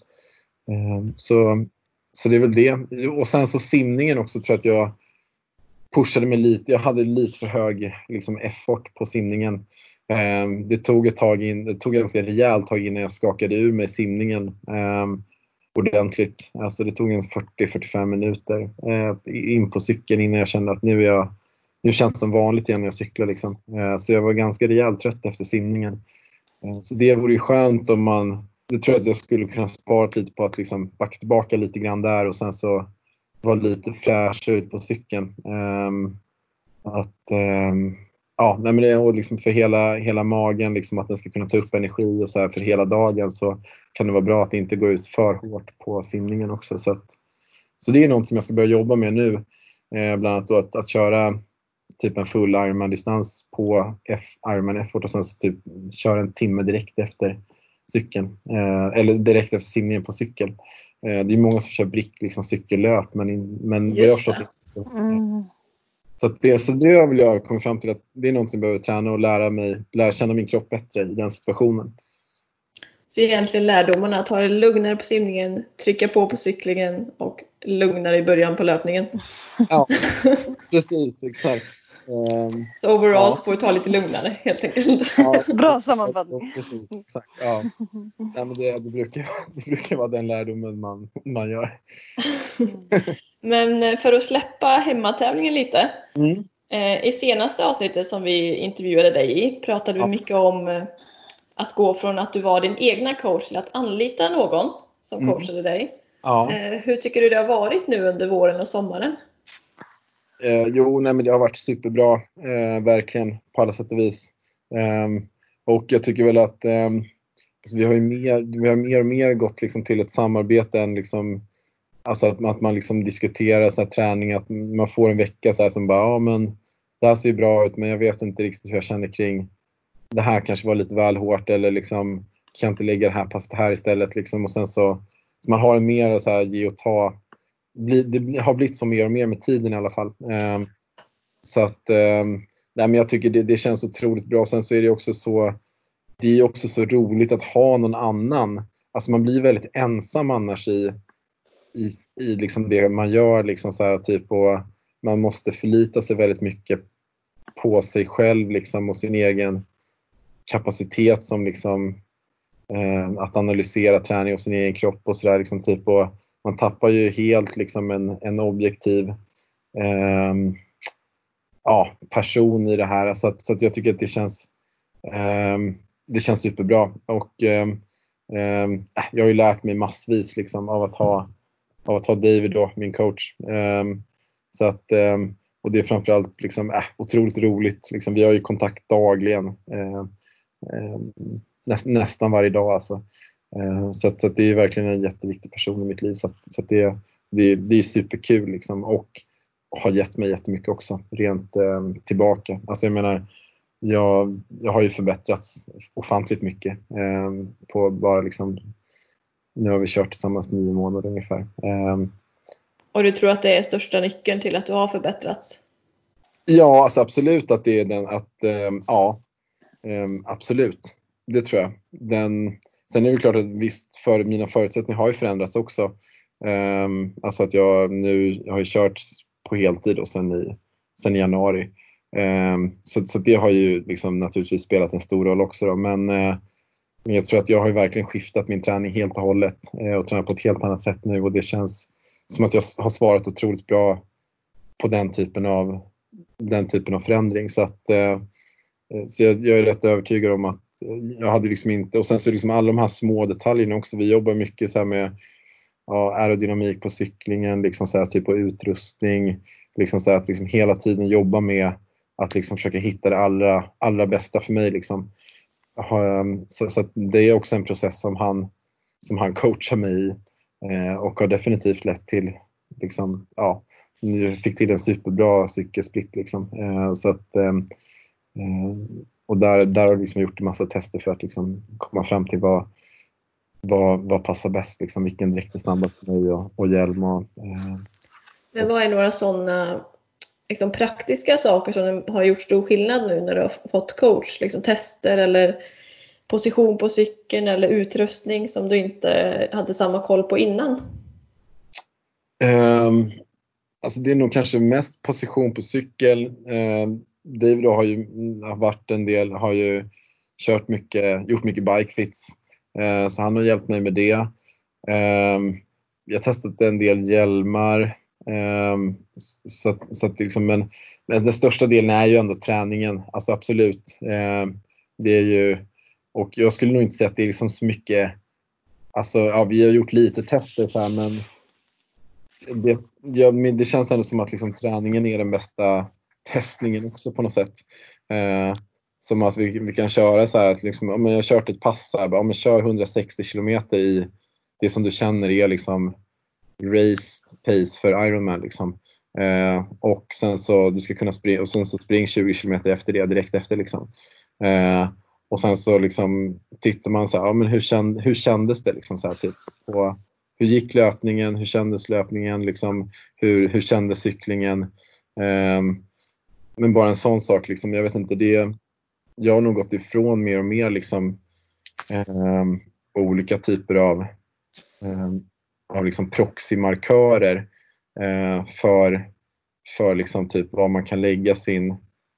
så, så det är väl det. Och sen så simningen också tror jag att jag pushade mig lite. Jag hade lite för hög liksom, effort på simningen. Det tog ett tag in, det tog ganska rejält tag innan jag skakade ur mig simningen ordentligt. Alltså det tog en 40-45 minuter eh, in på cykeln innan jag kände att nu, är jag, nu känns det som vanligt igen när jag cyklar. Liksom. Eh, så jag var ganska rejält trött efter simningen. Eh, så det vore ju skönt om man... Det tror jag att jag skulle kunna spara lite på att liksom backa tillbaka lite grann där och sen så vara lite fräschare ut på cykeln. Ehm, att ehm, ja, nej men det är liksom för hela, hela magen, liksom att den ska kunna ta upp energi och så här för hela dagen så kan det vara bra att inte gå ut för hårt på simningen också. Så, att, så det är något som jag ska börja jobba med nu. Eh, bland annat att, att köra typ en full Ironman-distans på F, Ironman effort och sen så typ köra en timme direkt efter cykeln. Eh, eller direkt efter simningen på cykel. Eh, det är många som kör brick, liksom cykellöp men, men Just det. Mm. Så, det, så det har väl jag kommit fram till att det är något jag behöver träna och lära mig, lära känna min kropp bättre i den situationen. Så egentligen lärdomarna att ha det lugnare på simningen, trycka på på cyklingen och lugnare i början på löpningen. Ja, [laughs] precis, exakt. Um, så overall ja. så får du ta lite lugnare helt enkelt. Ja, [laughs] Bra sammanfattning. Precis, exakt. Ja. Nej, men det, det, brukar, [laughs] det brukar vara den lärdomen man, man gör. Men eh, för att släppa hemmatävlingen lite. Mm. Eh, I senaste avsnittet som vi intervjuade dig i pratade vi ja. mycket om eh, att gå från att du var din egna coach till att anlita någon som mm. coachade dig. Ja. Hur tycker du det har varit nu under våren och sommaren? Eh, jo, nej, men det har varit superbra, eh, verkligen på alla sätt och vis. Eh, och jag tycker väl att ehm, alltså, vi, har ju mer, vi har mer och mer gått liksom, till ett samarbete än liksom, Alltså att, att man liksom diskuterar så här träning, att man får en vecka så här som bara, ja men det här ser ju bra ut men jag vet inte riktigt hur jag känner kring det här kanske var lite väl hårt eller liksom kan jag inte lägga det här passet här istället liksom och sen så, så man har en mer så här ge och ta. Det har blivit så mer och mer med tiden i alla fall. Ehm, så att, ehm, nej men jag tycker det, det känns otroligt bra. Sen så är det också så, det är också så roligt att ha någon annan. Alltså man blir väldigt ensam annars i i, i liksom det man gör. Liksom så här, typ, och man måste förlita sig väldigt mycket på sig själv liksom, och sin egen kapacitet som liksom, eh, att analysera träning och sin egen kropp och sådär. Liksom, typ, man tappar ju helt liksom, en, en objektiv eh, ja, person i det här. Så, att, så att jag tycker att det känns, eh, det känns superbra. Och, eh, jag har ju lärt mig massvis liksom, av att ha av att ha David då, min coach. Ehm, så att, ehm, och det är framförallt liksom, äh, otroligt roligt. Liksom, vi har ju kontakt dagligen. Näst, nästan varje dag alltså. Uh, så, att, så att det är verkligen en jätteviktig person i mitt liv. Så, att, så att det, det, det är superkul liksom, och har gett mig jättemycket också, rent um, tillbaka. Alltså jag menar, jag, jag har ju förbättrats ofantligt mycket um, på bara liksom nu har vi kört tillsammans nio månader ungefär. Um, och du tror att det är största nyckeln till att du har förbättrats? Ja, alltså absolut att det är den. Att, um, ja, um, absolut. Det tror jag. Den, sen är det klart att visst, för mina förutsättningar har ju förändrats också. Um, alltså att jag nu har ju kört på heltid och sen i, sen i januari. Um, så, så det har ju liksom naturligtvis spelat en stor roll också. Då. Men uh, jag tror att jag har verkligen skiftat min träning helt och hållet uh, och tränar på ett helt annat sätt nu och det känns som att jag har svarat otroligt bra på den typen av, den typen av förändring. Så, att, uh, så jag, jag, är rätt övertygad om att jag hade liksom inte, och sen så liksom alla de här små detaljerna också. Vi jobbar mycket så med ja, aerodynamik på cyklingen, liksom så här, typ på utrustning. Liksom så här, att liksom hela tiden jobba med att liksom försöka hitta det allra, allra bästa för mig. Liksom. Ehm, så, så det är också en process som han, som han coachar mig i eh, och har definitivt lett till, liksom, ja, nu fick till en superbra cykelsplitt Liksom. Eh, så att, eh, och där, där har vi liksom gjort en massa tester för att liksom komma fram till vad, vad, vad passar bäst, liksom, vilken dräkt är snabbast för mig och, och hjälm. Och, Men vad är några sådana liksom, praktiska saker som har gjort stor skillnad nu när du har fått coach? Liksom tester eller position på cykeln eller utrustning som du inte hade samma koll på innan? Um, alltså det är nog kanske mest position på cykel. Um, David har ju mm, har varit en del, har ju kört mycket, gjort mycket bikefits. Eh, så han har hjälpt mig med det. Ehm, jag har testat en del hjälmar. Ehm, så, så att liksom, men, men den största delen är ju ändå träningen, alltså absolut. Ehm, det är ju, och jag skulle nog inte säga att det är liksom så mycket, alltså ja, vi har gjort lite tester så här, men det, ja, det känns ändå som att liksom, träningen är den bästa testningen också på något sätt. Eh, som att vi, vi kan köra så här att liksom, om jag har kört ett pass här, om jag kör 160 kilometer i det som du känner är liksom race pace för Ironman. Liksom. Eh, och sen så du ska kunna springa och sen så spring 20 kilometer efter det direkt efter. Liksom. Eh, och sen så liksom tittar man så här, ja, men hur, känd, hur kändes det? Liksom, så här, typ, på, hur gick löpningen? Hur kändes löpningen? Liksom, hur, hur kändes cyklingen? Eh, men bara en sån sak, liksom, jag vet inte, det, jag har nog gått ifrån mer och mer liksom, eh, olika typer av eh, av liksom proxymarkörer eh, för, för liksom typ vad man kan lägga sin,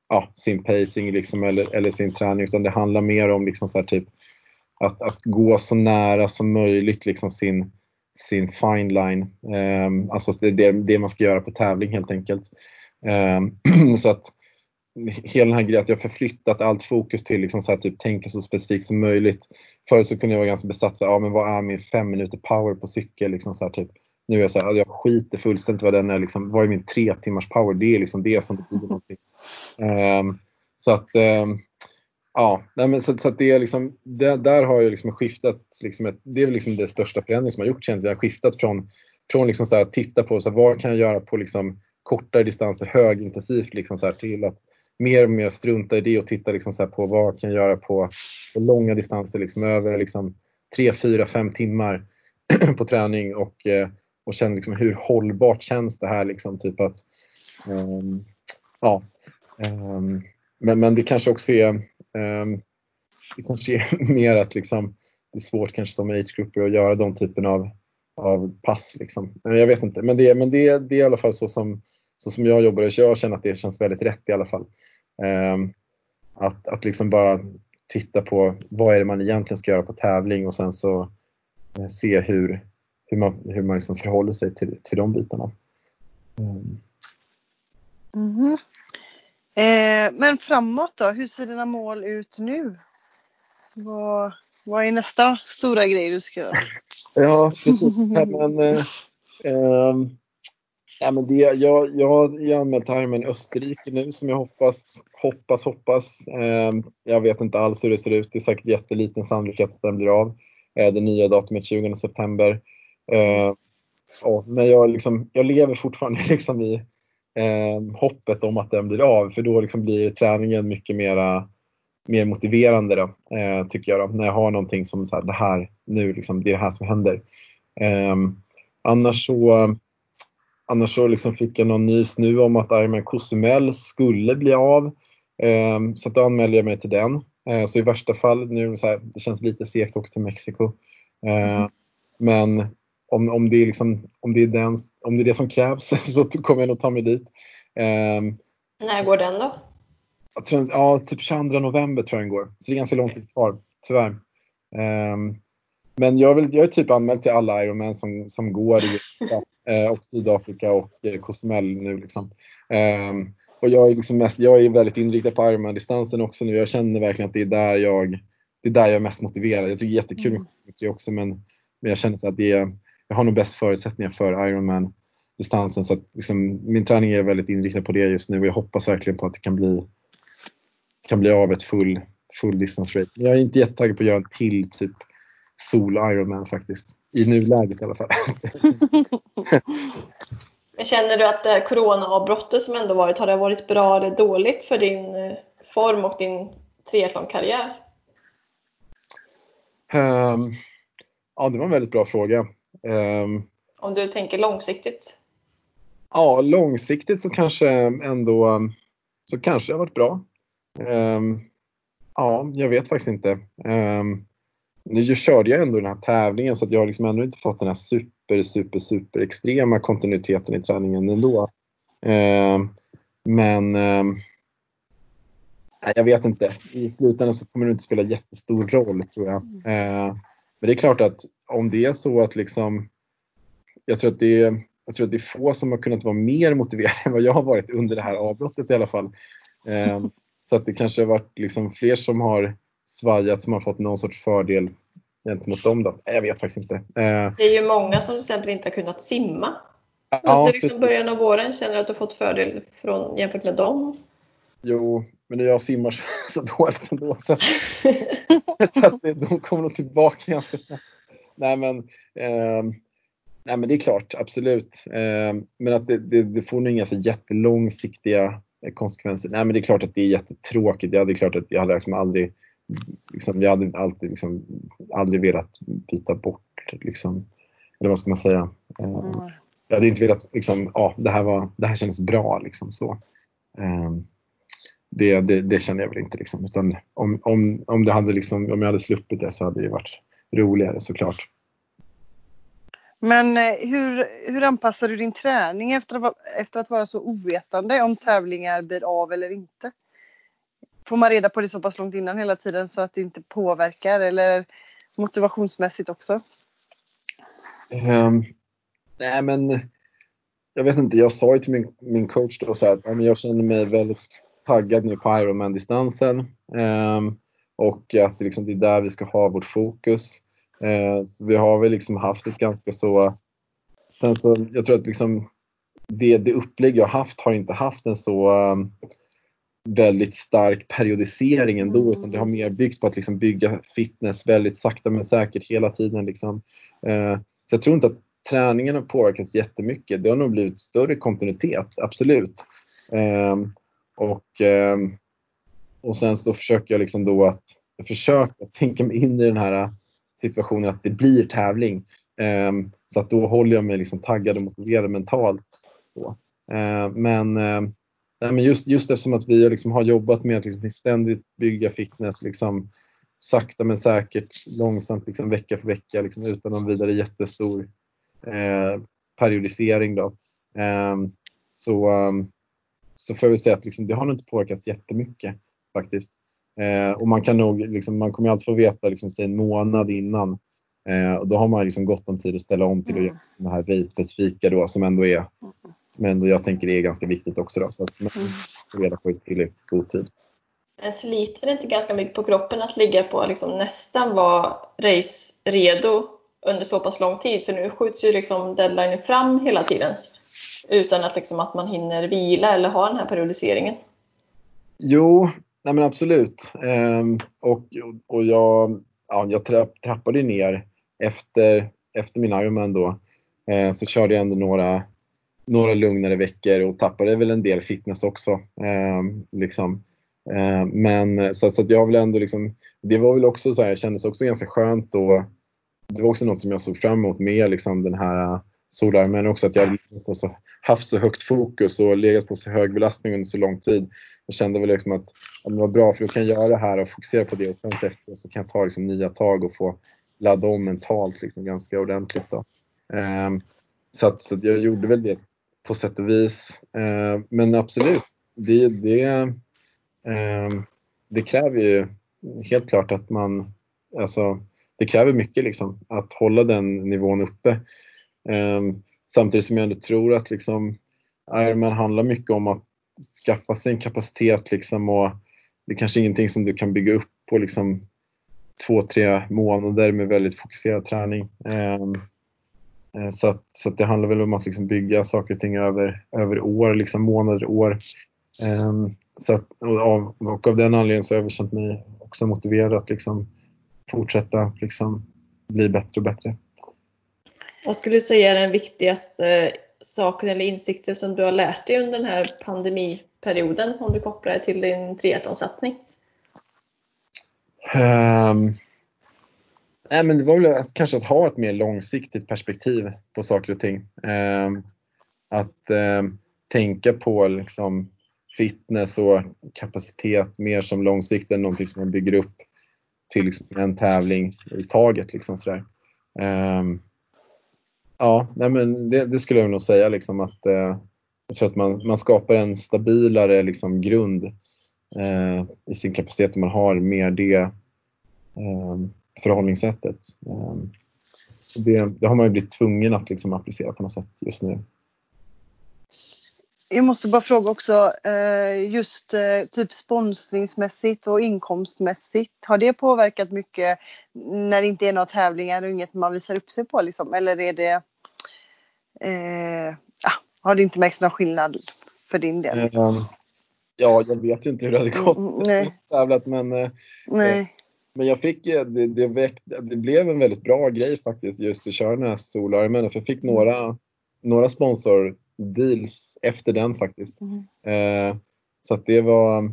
ja, sin pacing liksom eller, eller sin träning utan det handlar mer om liksom så här, typ att, att gå så nära som möjligt liksom sin, sin fine line. Um, alltså det, det, det man ska göra på tävling helt enkelt. Ehm, [clears throat] så att hela den här grejen att jag förflyttat allt fokus till liksom så här, typ tänka så specifikt som möjligt. Förut så kunde jag vara ganska besatt av, ja men vad är min fem minuter power på cykel? Liksom så här, typ. Nu är jag så här, jag skiter fullständigt vad den är, liksom, vad är min tre timmars power? Det är liksom det som betyder någonting. Um, så att, um, ja, nej, men så, så, att det är liksom, det, där har jag liksom skiftat, liksom ett, det är liksom det största förändringen som har gjorts. Jag har skiftat från, från liksom så här, att titta på så här, vad kan jag göra på liksom kortare distanser högintensivt liksom så här, till att mer och mer strunta i det och titta liksom så på vad kan jag göra på, på långa distanser liksom över liksom 3, 4, 5 timmar [clears throat] på träning och, eh, och känna liksom hur hållbart känns det här liksom typ att um, ja um, men, men det kanske också är um, det kanske är [laughs] mer att liksom det är svårt kanske som age-grupper att göra de typen av, av pass liksom. Jag vet inte men det, men det, det är i alla fall så som så som jag jobbar så jag känner att det känns väldigt rätt i alla fall. Um, att, att liksom bara titta på vad är det man egentligen ska göra på tävling och sen så eh, se hur, hur man, hur man liksom förhåller sig till, till de bitarna. Mm. Mm. Eh, men framåt då, hur ser dina mål ut nu? Vad, vad är nästa stora grej du ska göra? Ja, precis. [laughs] men, eh, eh, Ja, men det, jag, jag, jag har anmält Ironman Österrike nu som jag hoppas, hoppas, hoppas. Eh, jag vet inte alls hur det ser ut. Det är säkert jätteliten sannolikhet att den blir av. Eh, det nya datumet 20 september. Eh, och, men jag, liksom, jag lever fortfarande [laughs] liksom i eh, hoppet om att den blir av för då liksom blir träningen mycket mera, mer motiverande då, eh, tycker jag. Då, när jag har någonting som så här, det här nu, liksom, det är det här som händer. Eh, annars så Annars så liksom fick jag någon nys nu om att Ironman Cozumel skulle bli av. Eh, så då anmälde jag mig till den. Eh, så i värsta fall, nu så här, det känns lite segt att åka till Mexiko. Eh, mm. Men om, om, det är liksom, om, det är den, om det är det som krävs [laughs] så kommer jag nog ta mig dit. Ehm, När går den då? Jag tror, ja, typ 22 november tror jag den går. Så det är ganska lång tid kvar, tyvärr. Um, men jag, vill, jag är typ anmäld till alla Ironman som, som går i [laughs] eh, och Sydafrika och eh, Cozumel nu. Liksom. Eh, och jag är, liksom mest, jag är väldigt inriktad på Ironman-distansen också nu. Jag känner verkligen att det är där jag, det är där jag är mest motiverad. Jag tycker det är jättekul med mm. också men, men jag känner så att det är, jag har nog bäst förutsättningar för Ironman-distansen. Så att liksom, min träning är väldigt inriktad på det just nu och jag hoppas verkligen på att det kan bli, kan bli av ett full, full distance rate. Jag är inte jättetaggad på att göra en till typ sol Ironman faktiskt. I nuläget i alla fall. [laughs] Men känner du att det här coronaavbrottet som ändå varit, har det varit bra eller dåligt för din eh, form och din triathlonkarriär? Um, ja, det var en väldigt bra fråga. Um, Om du tänker långsiktigt? Ja, långsiktigt så kanske ändå så kanske det har varit bra. Um, ja, jag vet faktiskt inte. Um, nu körde jag ändå den här tävlingen så att jag har liksom ändå inte fått den här super, super, super extrema kontinuiteten i träningen ändå. Um, men Nej, jag vet inte. I slutändan så kommer det inte spela jättestor roll tror jag. Eh, men det är klart att om det är så att liksom, jag tror att det är, jag tror att det är få som har kunnat vara mer motiverade än vad jag har varit under det här avbrottet i alla fall. Eh, så att det kanske har varit liksom fler som har svajat som har fått någon sorts fördel gentemot dem då. Jag vet faktiskt inte. Eh, det är ju många som till exempel inte har kunnat simma. Ja, Under liksom början av våren känner du att du fått fördel från, jämfört med dem? Jo, men jag simmar så, [laughs] dåligt ändå. Så, [laughs] så att de kommer nog tillbaka ganska snabbt. Nej men, eh, nej men det är klart, absolut. Eh, men att det, det, det får nog inga så jättelångsiktiga konsekvenser. Nej men det är klart att det är jättetråkigt. Jag hade klart att jag hade liksom aldrig liksom, jag hade alltid liksom, aldrig velat byta bort liksom, eller vad ska man säga? Eh, jag hade inte velat liksom, ja det här var, det här kändes bra liksom så. Um, det, det, det känner jag väl inte. Liksom. Utan om, om, om, det hade liksom, om jag hade sluppit det så hade det varit roligare såklart. Men eh, hur, hur anpassar du din träning efter att, efter att vara så ovetande om tävlingar blir av eller inte? Får man reda på det så pass långt innan hela tiden så att det inte påverkar eller motivationsmässigt också? Um, nej men jag vet inte, jag sa ju till min, min coach då så här, jag känner mig väldigt taggad nu på Ironman-distansen. um, och att det, liksom, det är där vi ska ha vårt fokus. Eh, så vi har väl liksom haft ett ganska så... Sen så, jag tror att liksom det, det upplägg jag haft har inte haft en så um, väldigt stark periodisering ändå mm. utan det har mer byggt på att liksom bygga fitness väldigt sakta men säkert hela tiden. Liksom. Eh, så jag tror inte att träningen har påverkats jättemycket. Det har nog blivit större kontinuitet, absolut. Eh, och, eh, och sen så försöker jag liksom då att jag försöker tänka mig in i den här situationen att det blir tävling. Ehm, så att då håller jag mig liksom taggad och motiverad mentalt. Ehm, men, ehm, men just, just eftersom att vi liksom har jobbat med att liksom ständigt bygga fitness liksom, sakta men säkert, långsamt, liksom, vecka för vecka liksom, utan någon vidare jättestor eh, periodisering. Då. Eh, så, så får jag väl säga att liksom, det har nog inte påverkats jättemycket faktiskt. Eh, och man kan nog, liksom, man kommer alltid få veta liksom, sig en månad innan. Eh, och då har man liksom gott om tid att ställa om till mm. att göra det här race-specifika då som ändå är, som ändå jag tänker är ganska viktigt också då. Så att man mm. får reda på i tillräckligt god tid. Men sliter det inte ganska mycket på kroppen att ligga på liksom nästan vara race-redo under så pass lång tid? För nu skjuts ju liksom deadlinen fram hela tiden utan att, liksom, att man hinner vila eller ha den här periodiseringen? Jo, nej men absolut. Ehm, och, och jag, ja, jag trapp, trappade ner efter, efter min Ironman då. Ehm, så körde jag ändå några, några lugnare veckor och tappade väl en del fitness också. Ehm, liksom. Ehm, men så, så att jag vill ändå liksom, det var väl också så här, jag kändes också ganska skönt då. Det var också något som jag såg fram emot med liksom den här solar, men också att jag hade så, haft så högt fokus och legat på så hög belastning under så lång tid. Jag kände väl liksom att, att det var bra för då kan jag göra det här och fokusera på det och sen efter så kan jag ta liksom nya tag och få ladda om mentalt liksom ganska ordentligt. Då. Um, så, att, så att jag gjorde väl det på sätt och vis. Uh, men absolut, det, det, um, det kräver ju helt klart att man, alltså det kräver mycket liksom att hålla den nivån uppe. Ehm, samtidigt som jag ändå tror att liksom, Ironman handlar mycket om att skaffa sig en kapacitet liksom, och det är kanske ingenting som du kan bygga upp på liksom, två, tre månader med väldigt fokuserad träning. Ehm, eh, så, att, så att det handlar väl om att liksom bygga saker och ting över, över år, liksom månader, år. Ehm, så att, och, av, och av den anledningen så har jag känt mig också motiverad att liksom fortsätta liksom bli bättre och bättre. Vad skulle du säga är den viktigaste saken eller insikten som du har lärt dig under den här pandemiperioden om du kopplar det till din triathlonsatsning? Um, nej, men det var väl kanske att ha ett mer långsiktigt perspektiv på saker och ting. Um, att um, tänka på liksom, fitness och kapacitet mer som långsiktigt än någonting som man bygger upp till liksom, en tävling i taget. Liksom, sådär. Um, ja, nej, men det, det, skulle jag nog säga liksom, att eh, jag tror att man, man skapar en stabilare liksom, grund eh, i sin kapacitet om man har mer det eh, förhållningssättet. Eh, det, det, har man ju blivit tvungen att liksom, applicera på något sätt just nu. Jag måste bara fråga också, eh, just eh, typ sponsringsmässigt och inkomstmässigt, har det påverkat mycket när det inte är några tävlingar och inget man visar upp sig på liksom? Eller är det, eh, har det inte märkts någon skillnad för din del? Um, ja, jag vet ju inte hur det hade gått. Mm, nej. Tävlat, men, eh, nej. men jag fick, det, det, väck, det blev en väldigt bra grej faktiskt just i Körnäs solarmen, för jag fick några, några sponsor deals efter den faktiskt. Mm. Eh, så att det var,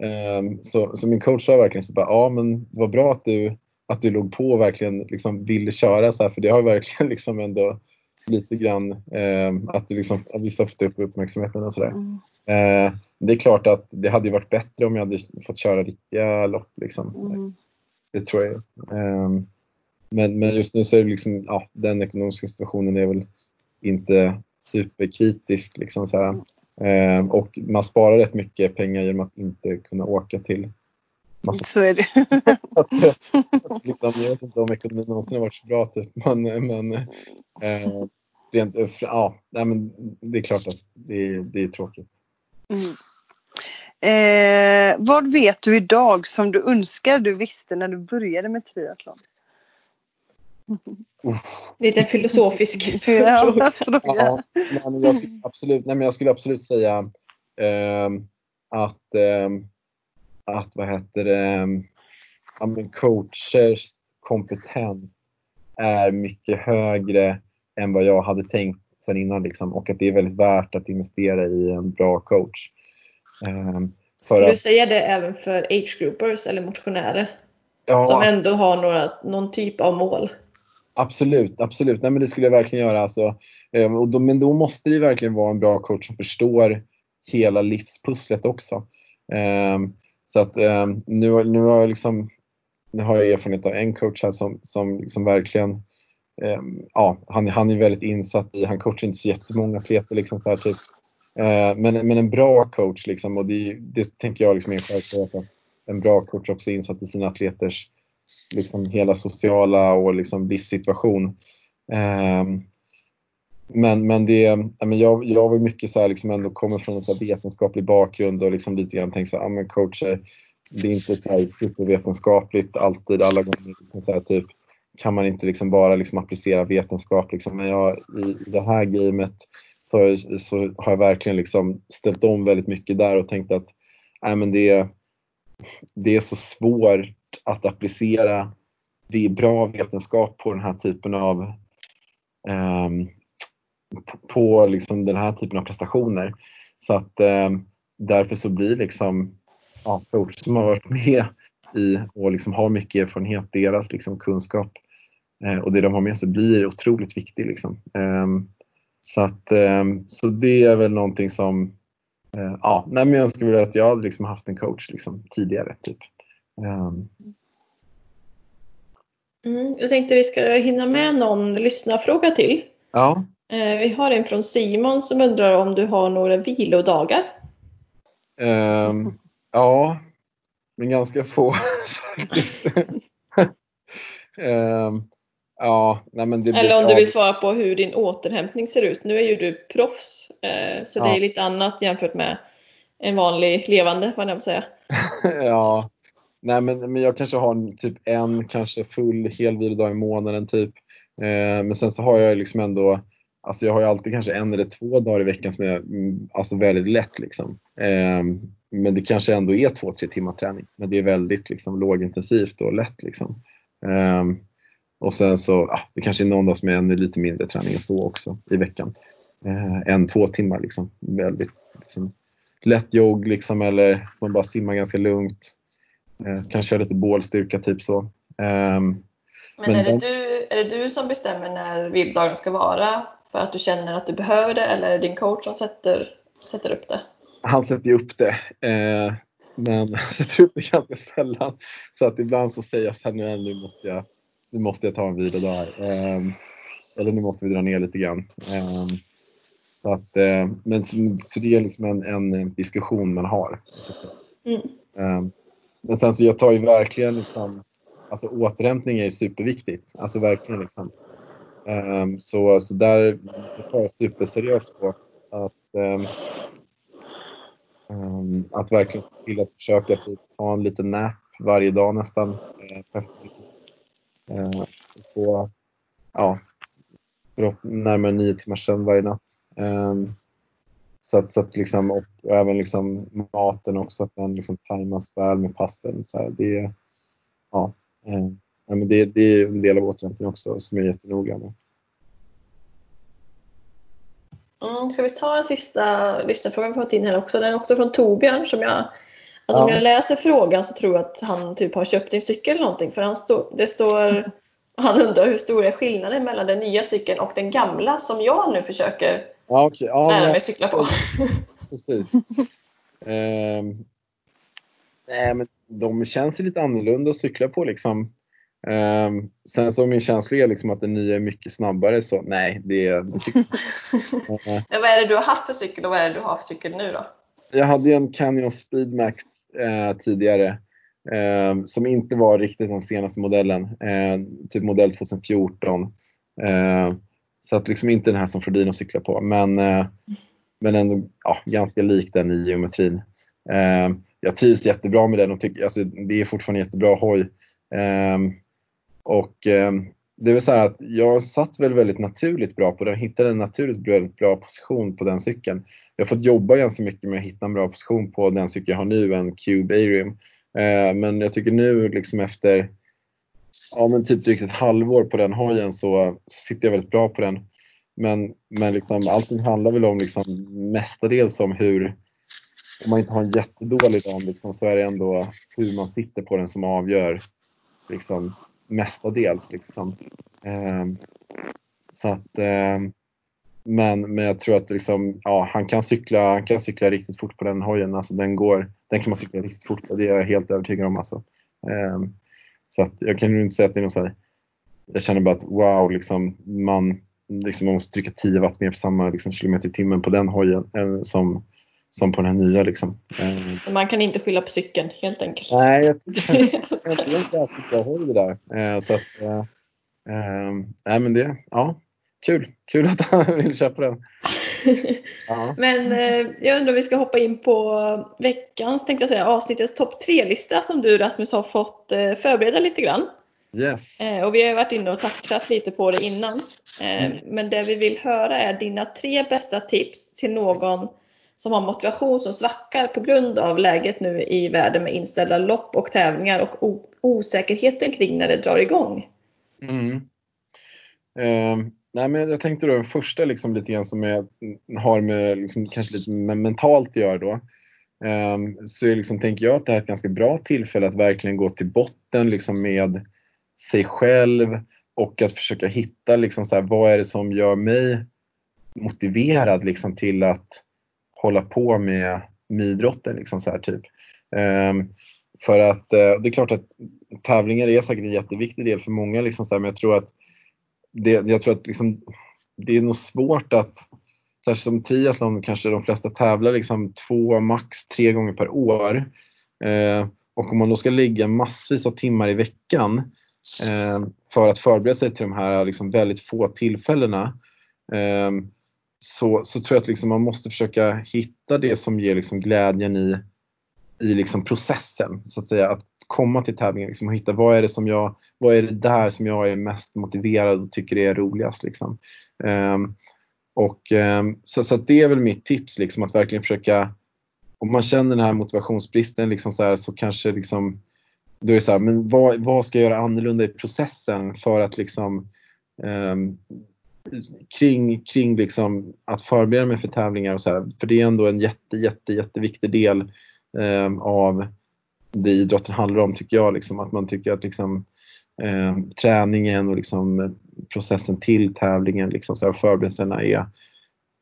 eh, så, så min coach sa verkligen så bara, ja men var bra att du, att du låg på och verkligen liksom ville köra så här, för det har verkligen [laughs] liksom ändå lite grann eh, att du liksom, vissa fått upp uppmärksamheten och sådär. Mm. Eh, det är klart att det hade varit bättre om jag hade fått köra riktiga lopp liksom. Mm. Det tror jag. Eh, men, men just nu så är det liksom, ja, den ekonomiska situationen är väl inte superkritisk. Liksom så här. Eh, och man sparar rätt mycket pengar genom att inte kunna åka till massa... Så är det. [laughs] liksom, jag vet inte om ekonomin någonsin har varit så bra typ. Men, men eh, rent, ja, nej, men det är klart att det, det är tråkigt. Mm. Eh, vad vet du idag som du önskar du visste när du började med triathlon? Lite filosofisk [laughs] [laughs] fråga. Ja, men jag skulle absolut, nej, men jag skulle absolut säga eh, att, eh, att vad heter det, men coachers kompetens är mycket högre än vad jag hade tänkt sen innan liksom, och att det är väldigt värt att investera i en bra coach. Eh, Skulle du säga det även för age-groupers eller motionärer? Ja, som ändå har några, någon typ av mål? Absolut, absolut. Nej, men det skulle jag verkligen göra. Alltså. Ehm, och då, men då måste det verkligen vara en bra coach som förstår hela livspusslet också. Ehm, så att ehm, nu, nu, har jag liksom, nu har jag erfarenhet av en coach här som, som liksom verkligen ja, han, han är väldigt insatt i, han coachar inte så jättemånga atleter liksom så här, typ. Men, men en bra coach liksom, och det, det tänker jag liksom är en självklarhet att en bra coach också är insatt i sina atleters liksom hela sociala och liksom livssituation. Ehm, men, men det, jag, jag var mycket så här, liksom ändå kommer från en så vetenskaplig bakgrund och liksom lite grann tänkt så här, ja, men coacher, det är inte så här supervetenskapligt alltid, alla gånger. Liksom så här, typ, kan man inte liksom bara liksom applicera vetenskap? Liksom. Men jag, i det här gamet så, så har jag verkligen liksom ställt om väldigt mycket där och tänkt att nej, men det, det är så svårt att applicera det är bra vetenskap på den här typen av um, på liksom den här typen av prestationer. Så att eh, därför så blir liksom ja, coach som har varit med i och liksom har mycket erfarenhet, deras liksom kunskap eh, och det de har med sig blir otroligt viktigt. Liksom. Um, så, att, ehm, så det är väl någonting som ja, nej, men jag skulle vilja att jag hade liksom haft en coach liksom, tidigare. Typ. Um. Mm, jag tänkte vi ska hinna med någon lyssnarfråga till. Ja. Eh, vi har en från Simon som undrar om du har några vilodagar? Um, ja, men ganska få [laughs] faktiskt. um, [laughs] ja, nej men det Eller om du vill svara på hur din återhämtning ser ut. Nu är ju du proffs, eh, så ja. det är lite annat jämfört med en vanlig levande, vad jag säga. [laughs] ja, Nej men, men jag kanske har typ en kanske full hel vilodag i månaden typ. Eh, men sen så har jag liksom ändå, alltså jag har ju alltid kanske en eller två dagar i veckan som är mm, alltså väldigt lätt liksom. Eh, men det kanske ändå är två, tre timmar träning. Men det är väldigt liksom lågintensivt och lätt liksom. Eh, och sen så, ah, det kanske är någon dag som är ännu lite mindre träning än så också i veckan. Eh, en, två timmar liksom. Väldigt liksom, lätt jogg liksom eller man bara simmar ganska lugnt. Eh, kanske lite bålstyrka, typ så. Um, men, är det du är det du som bestämmer när vilddagen ska vara för att du känner att du behöver det eller är det din coach som sätter, sätter upp det? Han sätter ju upp det. Eh, men [laughs] han sätter upp det ganska sällan. Så att ibland så säger jag så här, nu, nu, måste, jag, nu måste jag ta en vilodag. Eh, eller nu måste vi dra ner lite grann. Eh, så att, eh, men så, det är liksom en, en diskussion man har. Mm. Eh, men sen så jag tar ju verkligen liksom, alltså återhämtning är superviktigt. Alltså verkligen liksom. Så, så där tar jag superseriöst på att, att verkligen se till att försöka typ, ta en liten nap varje dag nästan. Eh, på ja, närmare nio timmars sömn varje natt. Eh, så att, så att liksom, och, och även liksom maten också, att den liksom tajmas väl med passen. Så här, det, ja, eh, ja, men det, det är en del av återhämtningen också som jag är jättenoga med. Mm, ska vi ta en sista lyssnarfråga vi fått in här också? Den är också från Torbjörn som jag Alltså ja. om jag läser frågan så tror jag att han typ har köpt en cykel eller någonting för han stå, det står Han undrar hur stor är skillnaden mellan den nya cykeln och den gamla som jag nu försöker Ja, okay. ja, lära mig cykla på. [laughs] Precis. um, nej, men de känns lite annorlunda att cykla på liksom. Um, sen så min känsla är liksom att den nya är mycket snabbare så nej, det är... [laughs] [laughs] uh, vad är det du har haft för cykel och vad är det du har för cykel nu då? Jag hade ju en Canyon Speedmax eh, tidigare Eh, som inte var riktigt den senaste modellen. Eh, typ modell 2014. Eh, så att liksom inte den här som Frodino cyklar på, men, eh, men ändå ja, ganska lik den i geometrin. Eh, jag trivs jättebra med den och tycker, alltså, det är fortfarande jättebra hoj. Eh, och eh, det är väl så här att jag satt väl väldigt naturligt bra på den, hittade en naturligt väldigt bra position på den cykeln. Jag har fått jobba ganska mycket med att hitta en bra position på den cykel jag har nu, en Cube Arium. Eh, men jag tycker nu liksom efter ja, men typ drygt ett halvår på den hojen så sitter jag väldigt bra på den. Men, men liksom, allting handlar väl om liksom mestadels om hur, om man inte har en jättedålig dag liksom, så är det ändå hur man sitter på den som avgör liksom, mestadels. Liksom. Eh, så att, eh, men, men jag tror att liksom, ja, han, kan cykla, han kan cykla riktigt fort på den hojen. Alltså, den, går, den kan man cykla riktigt fort på, det är jag helt övertygad om. Alltså. Eh, så att jag kan inte säga att det är någon så här, jag känner bara att wow, liksom, man, liksom, man måste trycka 10 watt mer för samma liksom, kilometer i timmen på den hojen eh, som, som på den här nya. Liksom. Eh. Så man kan inte skylla på cykeln helt enkelt? Nej, jag [laughs] tycker inte att är bra det där. Eh, så att, eh, eh, nej, men det, ja, kul. Kul att han [laughs] vill köpa den. [laughs] Men eh, jag undrar om vi ska hoppa in på veckans, tänkte jag säga, avsnittets topp tre-lista som du Rasmus har fått förbereda lite grann. Yes. Och vi har varit inne och touchat lite på det innan. Mm. Men det vi vill höra är dina tre bästa tips till någon som har motivation som svackar på grund av läget nu i världen med inställda lopp och tävlingar och osäkerheten kring när det drar igång. Mm. Eh, Nej, men jag tänkte då den första liksom lite grann som är, har med liksom, kanske lite med mentalt att göra då. Ehm, så är liksom, tänker jag att det här är ett ganska bra tillfälle att verkligen gå till botten liksom, med sig själv och att försöka hitta liksom, så här, vad är det som gör mig motiverad liksom, till att hålla på med, med idrotten. Liksom, så här, typ. Um, för att uh, det är klart att tävlingar är säkert en jätteviktig del för många, liksom, så här, men jag tror att det, jag tror att liksom, det är nog svårt att, särskilt som triathlon kanske de flesta tävlar liksom två, max tre gånger per år. Eh, och om man då ska ligga massvis av timmar i veckan eh, för att förbereda sig till de här liksom väldigt få tillfällena eh, så, så tror jag att liksom man måste försöka hitta det som ger liksom glädjen i, i liksom processen. Så att säga. Att komma till tävlingen liksom, och hitta vad är det som jag, vad är det där som jag är mest motiverad och tycker är roligast. Liksom. Um, och, um, så, så det är väl mitt tips, liksom, att verkligen försöka, om man känner den här motivationsbristen liksom, så, här, så kanske liksom, då är det så här, men vad, vad ska jag göra annorlunda i processen för att liksom um, kring, kring liksom att förbereda mig för tävlingar och så här, för det är ändå en jätte, jätte, jätteviktig del eh, av det idrotten handlar om tycker jag. Liksom, att man tycker att liksom, eh, träningen och liksom processen till tävlingen. Liksom, så här, förberedelserna är,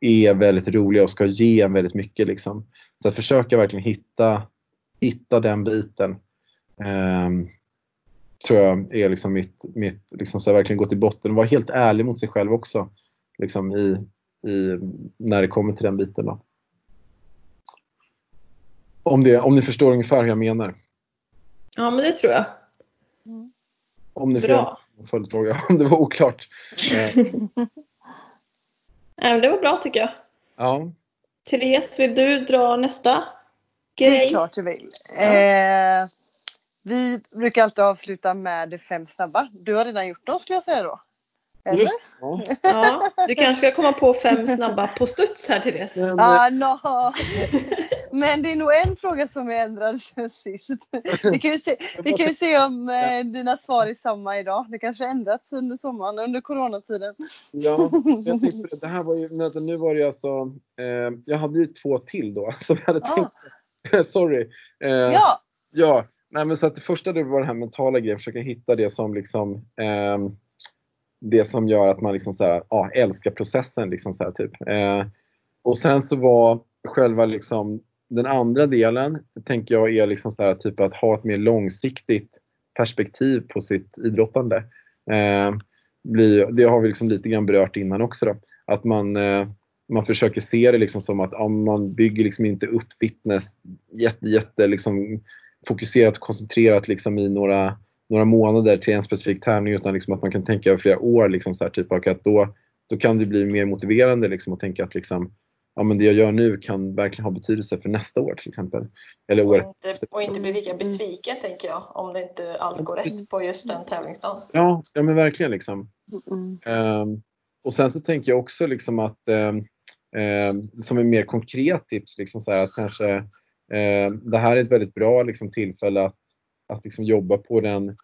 är väldigt roliga och ska ge en väldigt mycket. Liksom. Så att försöka verkligen hitta, hitta den biten. Eh, tror jag är liksom mitt, mitt liksom så här, verkligen gå till botten och vara helt ärlig mot sig själv också. Liksom i, i, när det kommer till den biten. Då. Om, det, om ni förstår ungefär hur jag menar. Ja, men det tror jag. Om ni Bra. får en följdfråga, om det var oklart. Eh, [laughs] Nej, men det var bra tycker jag. ja, Therese, vill du dra nästa Det är grej? klart jag vill. Eh, vi brukar alltid avsluta med fem snabba. Du har redan gjort dem skulle jag säga då. Eller? ja. Ja, du kanske ska komma på fem snabba på studs här Therese. Men, Ah, no. Men det är nog en fråga som är ändrad sen sist. Vi kan ju se, vi kan ju se om eh, dina svar är samma idag. Det kanske ändrats under sommaren, under coronatiden. Ja, jag tänkte det. här var ju, nu var det ju alltså, eh, jag hade ju två till då [laughs] som jag hade Ah, tänkt, [laughs] sorry. Eh, ja, Ja, nej men så att det första det var den här mentala grejen, försöka hitta det som liksom eh, det som gör att man liksom så här, ja, älskar processen liksom så här, typ. Eh, och sen så var själva liksom den andra delen, tänker jag, är liksom så här, typ att ha ett mer långsiktigt perspektiv på sitt idrottande. Eh, blir, det har vi liksom lite grann berört innan också då. Att man, eh, man försöker se det liksom som att ja, man bygger liksom inte upp fitness jätte, jätte liksom fokuserat och koncentrerat liksom i några, några månader till en specifik tävling utan liksom att man kan tänka över flera år. Liksom så här, typ, och att då, då kan det bli mer motiverande liksom, att tänka att liksom, ja, men det jag gör nu kan verkligen ha betydelse för nästa år till exempel. Eller Och året inte, och inte bli lika besviken tänker jag om det inte alls går rätt på just den tävlingsdagen. Ja, ja men verkligen liksom. Mm. Ehm, och sen så tänker jag också liksom att ehm, ehm, som en mer konkret tips, liksom så här, att kanske Eh, det här är ett väldigt bra liksom, tillfälle att, att liksom, jobba på den,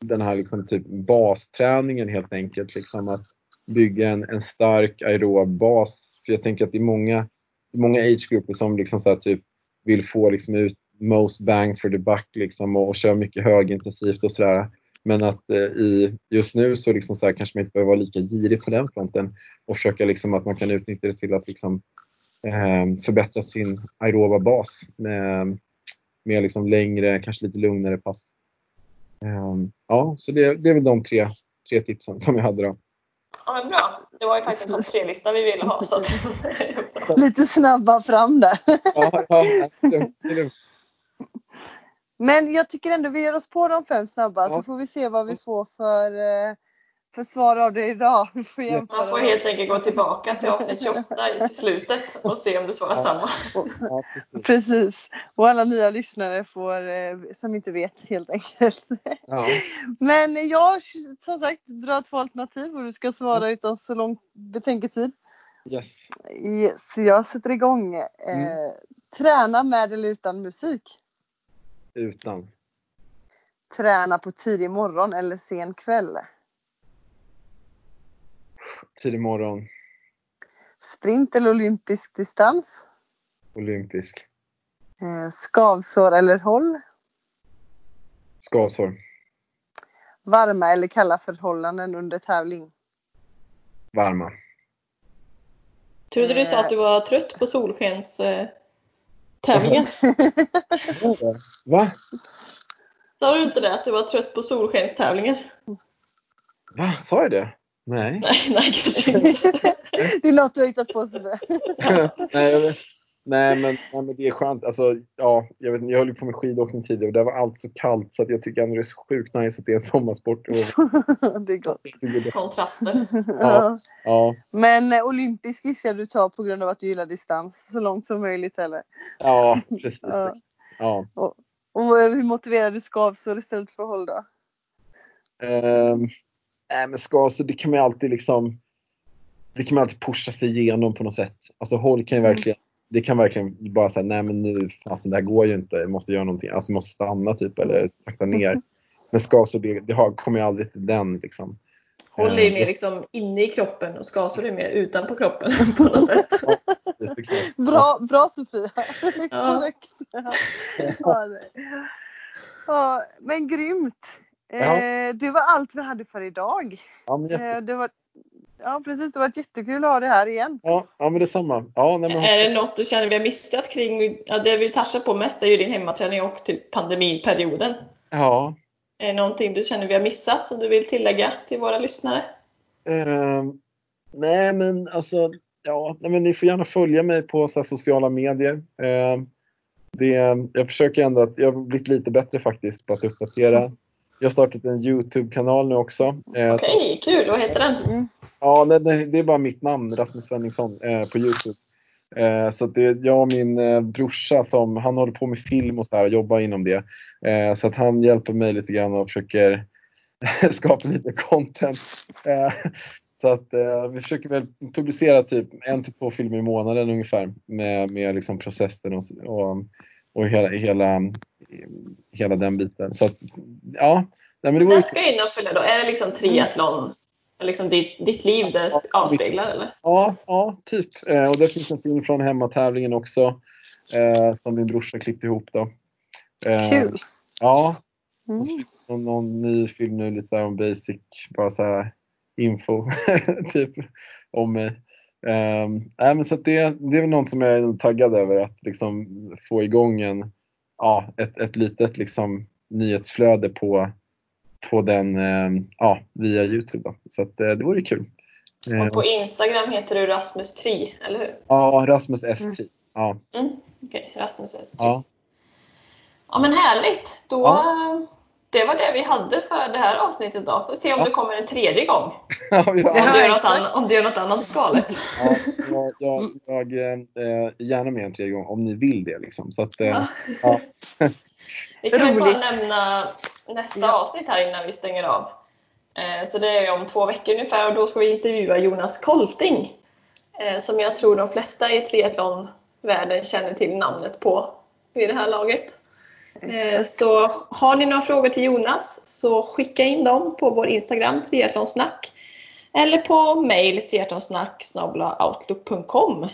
den här liksom, typ basträningen helt enkelt. Liksom, att bygga en, en stark aerob bas. För jag tänker att det är många, många age-grupper som liksom, så här, typ, vill få liksom, ut most bang for the buck liksom, och, och kör mycket högintensivt och sådär. Men att eh, i, just nu så, liksom så här, kanske man inte behöver vara lika girig på den fronten och försöka liksom att man kan utnyttja det till att liksom, förbättra sin aeroba bas med, med liksom längre, kanske lite lugnare pass. Eh, ja, så det, det är väl de tre, tre tipsen som jag hade då. Ja men bra. Det var ju faktiskt en topp tre-lista vi ville ha. Så att... [laughs] Lite snabba fram där. [laughs] Ja, ja. Men jag tycker ändå vi ger oss på de fem snabba Ja. så får vi se vad vi får för, eh, för svar av det idag. [laughs] Vi får jämföra Man får helt enkelt gå tillbaka till avsnitt [laughs] 28 i- till slutet och se om du svarar Ja. samma. Ja, precis. Precis. Och alla nya lyssnare får, eh, som inte vet helt enkelt. Ja, [laughs] Men jag som sagt drar två alternativ och du ska svara utan så lång betänketid. yes. Yes, jag sätter igång. Eh, Mm. Träna med eller utan musik? Utan. Träna på tidig morgon eller sen kväll? Tidig morgon. Sprint eller olympisk distans? Olympisk. Eh, skavsår eller håll? Skavsår. Varma eller kalla förhållanden under tävling? Varma. Trodde du sa att du var trött på solskens eh, tävlingen? Va? Sa du inte det? Att du var trött på solskenstävlingar? Va? Sa jag det? Nej. [laughs] Nej, nej kanske inte. Det är något du har hittat på sådär. [laughs] nej, jag vet, nej, men, nej, men det är skönt. Alltså, ja, jag, vet, inte, jag höll ju på med skidåkning tidigare och där var allt så kallt så att jag tycker ändå det är så sjukt nice att det är en sommarsport. Och, [laughs] det är gott. Kontraster. Ja. ja, Men eh, olympisk gissar jag du tar på grund av att du gillar distans så långt som möjligt eller? ja, precis. Ja. Ja. Och eh, hur motiverar du skavsår istället för håll då? Um, nej, men skavsår, det kan man alltid liksom det kan man alltid pusha sig igenom på något sätt. Alltså håll kan ju Mm. verkligen det kan verkligen bara säga nej men nu, alltså det här går ju inte, jag måste göra någonting, alltså jag måste stanna typ eller sakta ner. Men skavsår, det, det har, kommer ju aldrig till den liksom. Håll är Eh, mer liksom inne i kroppen och skavsår är mer utanpå kroppen [laughs] på något sätt. Bra, bra Sofia! Ja. [laughs] Korrekt. [laughs] Ja, ja, men grymt! Eh, det var allt vi hade för idag. Ja, men, jätte... Eh, det var, ja, precis. Det var jättekul att ha det här igen. ja, ja, men detsamma. Ja, nej, men... Är det något du känner vi har missat kring, ja, det vi touchar på mest är ju din hemmaträning och typ pandemiperioden. Ja. Är det någonting du känner vi har missat som du vill tillägga till våra lyssnare? Eh, nej, men alltså, ja, nej, men ni får gärna följa mig på så här, sociala medier. Eh, det, jag försöker ändå att, jag har blivit lite bättre faktiskt på att uppdatera. Jag har startat en YouTube-kanal nu också. Eh, Okej, kul. Vad heter den? Mm. Ja, det, det, det är bara mitt namn, Rasmus Svenningsson, eh, på Youtube. Eh, så att det är jag och min eh, brorsa som, han håller på med film och så här och jobbar inom det. Eh, så att han hjälper mig lite grann och försöker [laughs] skapa lite content. Så att vi försöker väl publicera typ en till två filmer i månaden ungefär med, med liksom processen och, och, och hela, hela, hela den biten. Så att, ja. Nej, men det var Den ska in och följa då. Är det liksom triathlon? Liksom ditt, ditt liv det avspeglar eller? Ja, ja typ. Eh, och det finns en film från hemmatävlingen också. Eh, som min brorsa klippt ihop då. Eh, Kul. Ja, Mm. och någon ny film nu, lite så här om basic, bara så här info [laughs] typ om mig. Um, nej, men så att det, det är väl något som jag är taggad över att liksom få igång en, ja, ett, ett litet liksom nyhetsflöde på, på den, ehm, ja, via Youtube då. Så att eh, det vore kul. Eh, Och på Instagram heter du Rasmus Tri, eller hur? ja, Rasmus S3. Ja, Mm. Okej, Rasmus S. Tri. Ja. ja. men härligt! Då, Ja. Det var det vi hade för det här avsnittet då. Får se om Ja. det kommer en tredje gång. [laughs] ja, Om, du, gör något exakt. annat, om du gör något annat galet. [laughs] ja, jag, jag, jag eh, är gärna med en tredje gång om ni vill det liksom. Så att, eh, Ja. ja. [laughs] Vi kan väl bara Roligt. nämna nästa avsnitt här innan vi stänger av. Eh, Så det är om två veckor ungefär och då ska vi intervjua Jonas Kolting. Som jag tror de flesta i triathlonvärlden känner till namnet på vid det här laget. Eh, Så har ni några frågor till Jonas så skicka in dem på vår Instagram triathlonsnack eller på mail triathlonsnack outlook.com.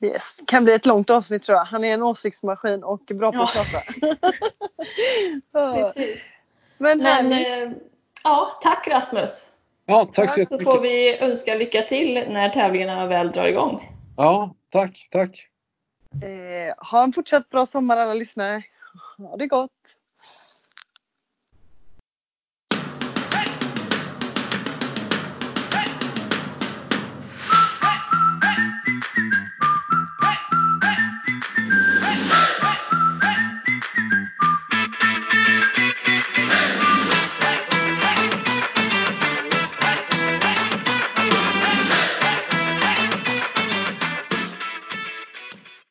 Yes. Kan bli ett långt avsnitt tror jag. Han är en åsiktsmaskin och bra på Ja. att prata. [laughs] Precis. Men, Men eh, ja, tack Rasmus! ja, tack så Så jättemycket. får vi önska lycka till när tävlingarna väl drar igång. Ja, tack, tack. Eh, ha en fortsatt bra sommar alla lyssnare. Ha det gott!